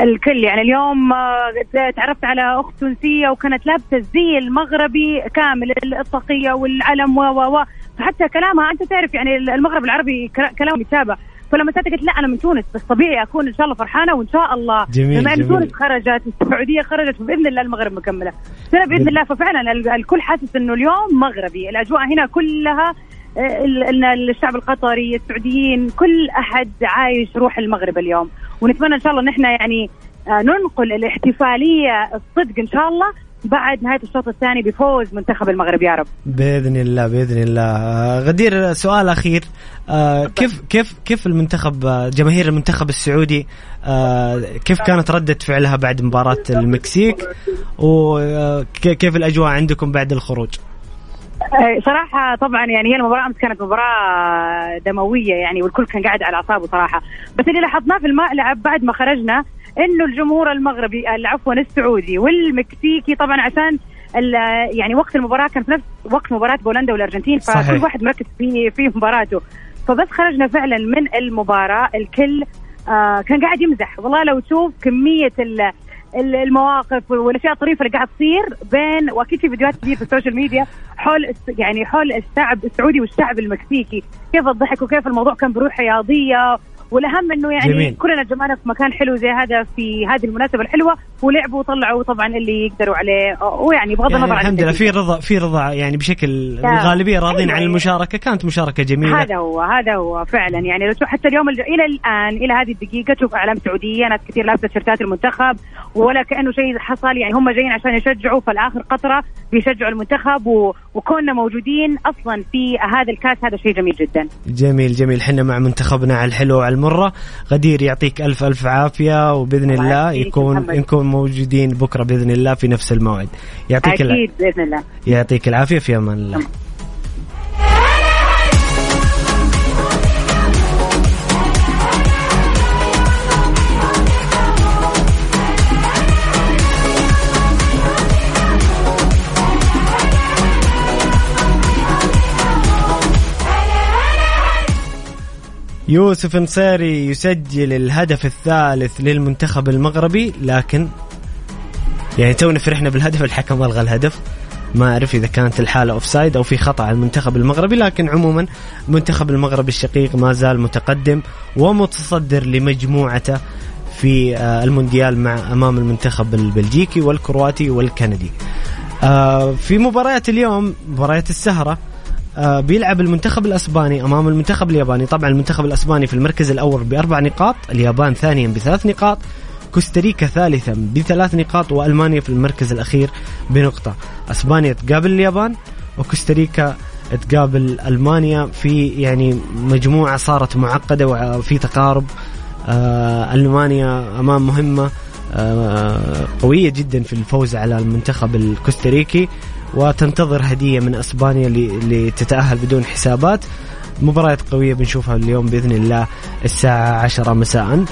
الكل يعني اليوم آه، تعرفت على أخت تونسية وكانت لابسة الزي المغربي كامل الطاقيه والعلم و و و. فحتى كلامها أنت تعرف يعني المغرب العربي كلا- كلامه متشابه فلما سالتها قلت لا أنا من تونس بس طبيعي أكون إن شاء الله فرحانة وإن شاء الله. جميل، بما إن. تونس خرجت السعودية خرجت باذن الله المغرب مكملة. سنة باذن الله ففعلا ال- الكل حاسس إنه اليوم مغربي. الأجواء هنا كلها الشعب القطري السعوديين كل أحد عايش روح المغرب اليوم. ونتمنى إن شاء الله إن إحنا يعني آه، ننقل الاحتفالية الصدق إن شاء الله بعد نهاية الشوط الثاني بفوز منتخب المغرب. يا رب. بإذن الله بإذن الله. آه، غدير سؤال أخير. آه، كيف كيف كيف المنتخب آه، جماهير المنتخب السعودي آه، كيف كانت ردة فعلها بعد مباراة المكسيك؟ وكيف الأجواء عندكم بعد الخروج؟ آه، صراحة طبعا يعني هي المباراة أمس كانت مباراة دموية يعني والكل كان قاعد على أعصابه صراحة. بس اللي لاحظناه في الملعب بعد ما خرجنا إنه الجمهور المغربي آه، عفوا السعودي والمكسيكي طبعا عشان ال- يعني وقت المباراة كان في نفس وقت مباراة بولندا والأرجنتين فكل صحيح. واحد مركز في في مباراته. فبس خرجنا فعلا من المباراة الكل آه كان قاعد يمزح. والله لو تشوف كمية المواقف والأشياء الطريفه اللي قاعد تصير بين وأكيد في فيديوهات كثير في ال social media حول يعني حول الشعب السعودي والشعب المكسيكي. كيف الضحك وكيف الموضوع كان بروح رياضية والأهم إنه يعني جميل. كلنا جمعنا في مكان حلو زي هذا في هذه المناسبة الحلوة ولعبوا وطلعوا طبعا اللي يقدروا عليه ويعني بغض يعني النظر عن الحمد لله في. رضا في رضا يعني بشكل. الغالبية راضين عن. المشاركة كانت مشاركة جميلة هذا هو هذا هو فعلا يعني لو حتى اليوم الج... إلى الآن إلى هذه الدقيقة تشوف أعلام سعودية ناس كثير لابسة تيشيرتات المنتخب ولا كأنه شيء حصل يعني هم جايين عشان يشجعوا في الآخر قطرة بيشجعوا المنتخب و... وكوننا موجودين أصلا في هذا الكاس هذا شيء جميل جدا جميل جميل حنا مع منتخبنا على الحلو وعلى المرة. غدير يعطيك ألف ألف عافية وبإذن الله يكون محمد. نكون موجودين بكرة بإذن الله في نفس الموعد. يعطيك الع- أكيد بإذن الله. يعطيك العافية في أمان الله. يوسف نصيري يسجل الهدف الثالث للمنتخب المغربي لكن يعني تونا فرحنا بالهدف الحكم ألغى الهدف ما أعرف إذا كانت الحالة offside أو في خطأ على المنتخب المغربي لكن عموما المنتخب المغربي الشقيق ما زال متقدم ومتصدر لمجموعته في آه، المونديال مع أمام المنتخب البلجيكي والكرواتي والكندي. آه، في مباريات اليوم مباريات السهرة بيلعب المنتخب الأسباني أمام المنتخب الياباني، طبعا المنتخب الأسباني في المركز الأول بأربع نقاط، اليابان ثانيا بثلاث نقاط، كوستاريكا ثالثا بثلاث نقاط وألمانيا في المركز الأخير بنقطة. أسبانيا تقابل اليابان وكوستاريكا تقابل ألمانيا في يعني مجموعة صارت معقدة وفي تقارب. آه ألمانيا أمام مهمة آه قوية جدا في الفوز على المنتخب الكوستاريكي. وتنتظر هدية من إسبانيا ل- لتتأهل بدون حسابات. مباريات قوية بنشوفها اليوم بإذن الله الساعة 10 مساء.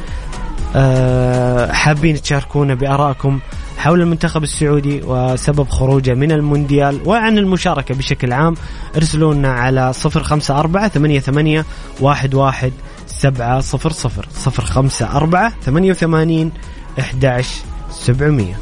آه، حابين تشاركونا بآرائكم حول المنتخب السعودي وسبب خروجه من المونديال وعن المشاركة بشكل عام. ارسلوا لنا على 054 88 11 700 054 88 11 700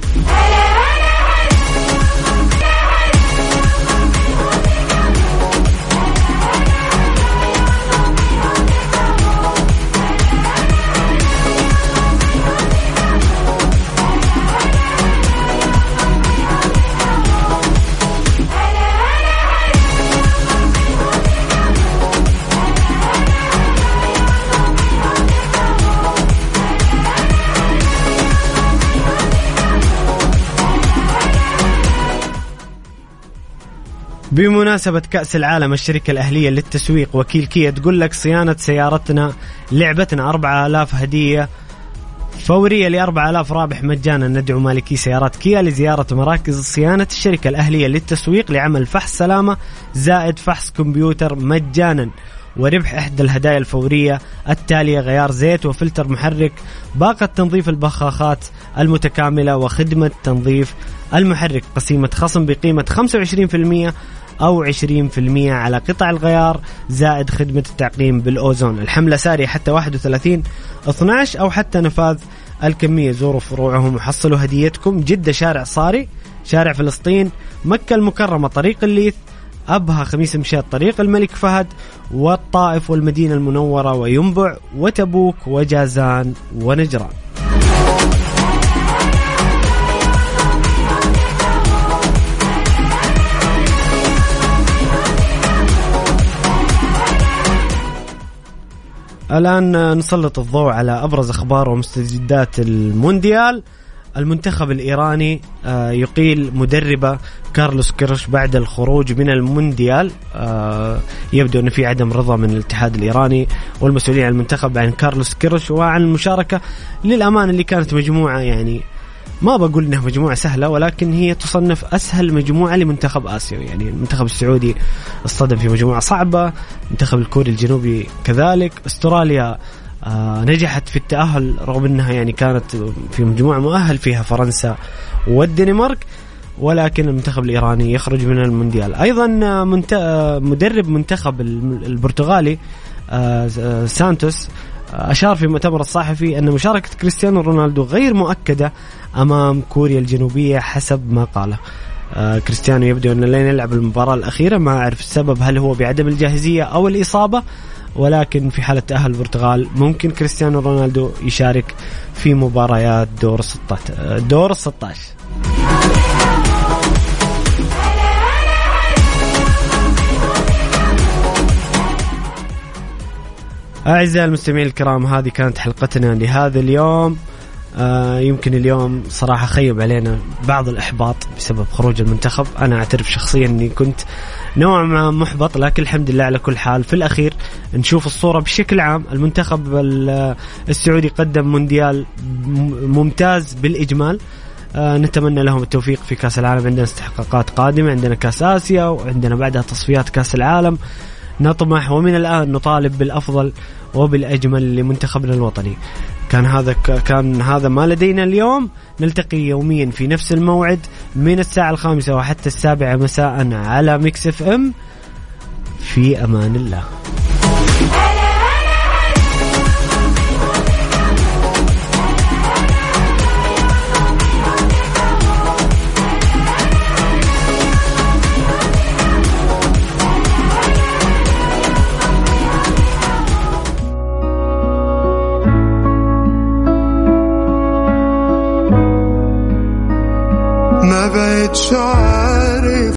بمناسبة كأس العالم الشركة الأهلية للتسويق وكيل كيا تقول لك صيانة سيارتنا لعبتنا 4000 هدية فورية ل 4000 رابح مجانا. ندعو مالكي سيارات كيا لزيارة مراكز صيانة الشركة الأهلية للتسويق لعمل فحص سلامة زائد فحص كمبيوتر مجانا. وربح إحدى الهدايا الفورية التالية غيار زيت وفلتر محرك باقة تنظيف البخاخات المتكاملة وخدمة تنظيف المحرك. قسيمة خصم بقيمة 25% أو 20% على قطع الغيار زائد خدمة التعقيم بالأوزون. الحملة سارية حتى 31 12 أو حتى نفاذ الكمية. زوروا فروعهم وحصلوا هديتكم. جدة شارع صاري شارع فلسطين مكة المكرمة طريق الليث أبها خميس مشاط طريق الملك فهد والطائف والمدينة المنورة وينبع وتبوك وجازان ونجران. الآن نسلط الضوء على أبرز أخبار ومستجدات المونديال. المنتخب الإيراني آه، يقيل مدربه كارلوس كيرش بعد الخروج من المونديال. آه، يبدو أن في عدم رضا من الاتحاد الإيراني والمسؤولين عن المنتخب عن كارلوس كيرش وعن المشاركة. للأمانة اللي كانت مجموعة يعني ما بقول إنها مجموعة سهلة ولكن هي تصنف أسهل مجموعة لمنتخب آسيا. يعني المنتخب السعودي اصطدم في مجموعة صعبة المنتخب الكوري الجنوبي كذلك. أستراليا آه نجحت في التأهل رغم إنها يعني كانت في مجموعة مؤهل فيها فرنسا والدنمارك ولكن المنتخب الإيراني يخرج من المونديال. أيضا آه، منت... آه، مدرب منتخب البرتغالي آه، سانتوس أشار في مؤتمر الصحفي أن مشاركة كريستيانو رونالدو غير مؤكدة أمام كوريا الجنوبية حسب ما قاله. آه، كريستيانو يبدو انه لين يلعب المباراة الأخيرة ما أعرف السبب هل هو بعدم الجاهزية أو الإصابة ولكن في حالة تاهل البرتغال ممكن كريستيانو رونالدو يشارك في مباريات دور 16 آه، دور ال 16 أعزائي المستمعين الكرام هذه كانت حلقتنا لهذا اليوم. آه يمكن اليوم صراحة خيب علينا بعض الإحباط بسبب خروج المنتخب. أنا أعترف شخصيا أني كنت نوعا ما محبط لكن الحمد لله على كل حال. في الأخير نشوف الصورة بشكل عام. المنتخب ال- السعودي قدم مونديال ممتاز بالإجمال. آه نتمنى لهم التوفيق في كأس العالم. عندنا استحقاقات قادمة. عندنا كأس آسيا وعندنا بعدها تصفيات كأس العالم. نطمح ومن الآن نطالب بالأفضل وبالأجمل لمنتخبنا الوطني. كان هذا كان هذا ما لدينا اليوم. نلتقي يوميا في نفس الموعد من الساعة الخامسة وحتى السابعة مساء على Mix FM. في أمان الله. ما بقتش عارف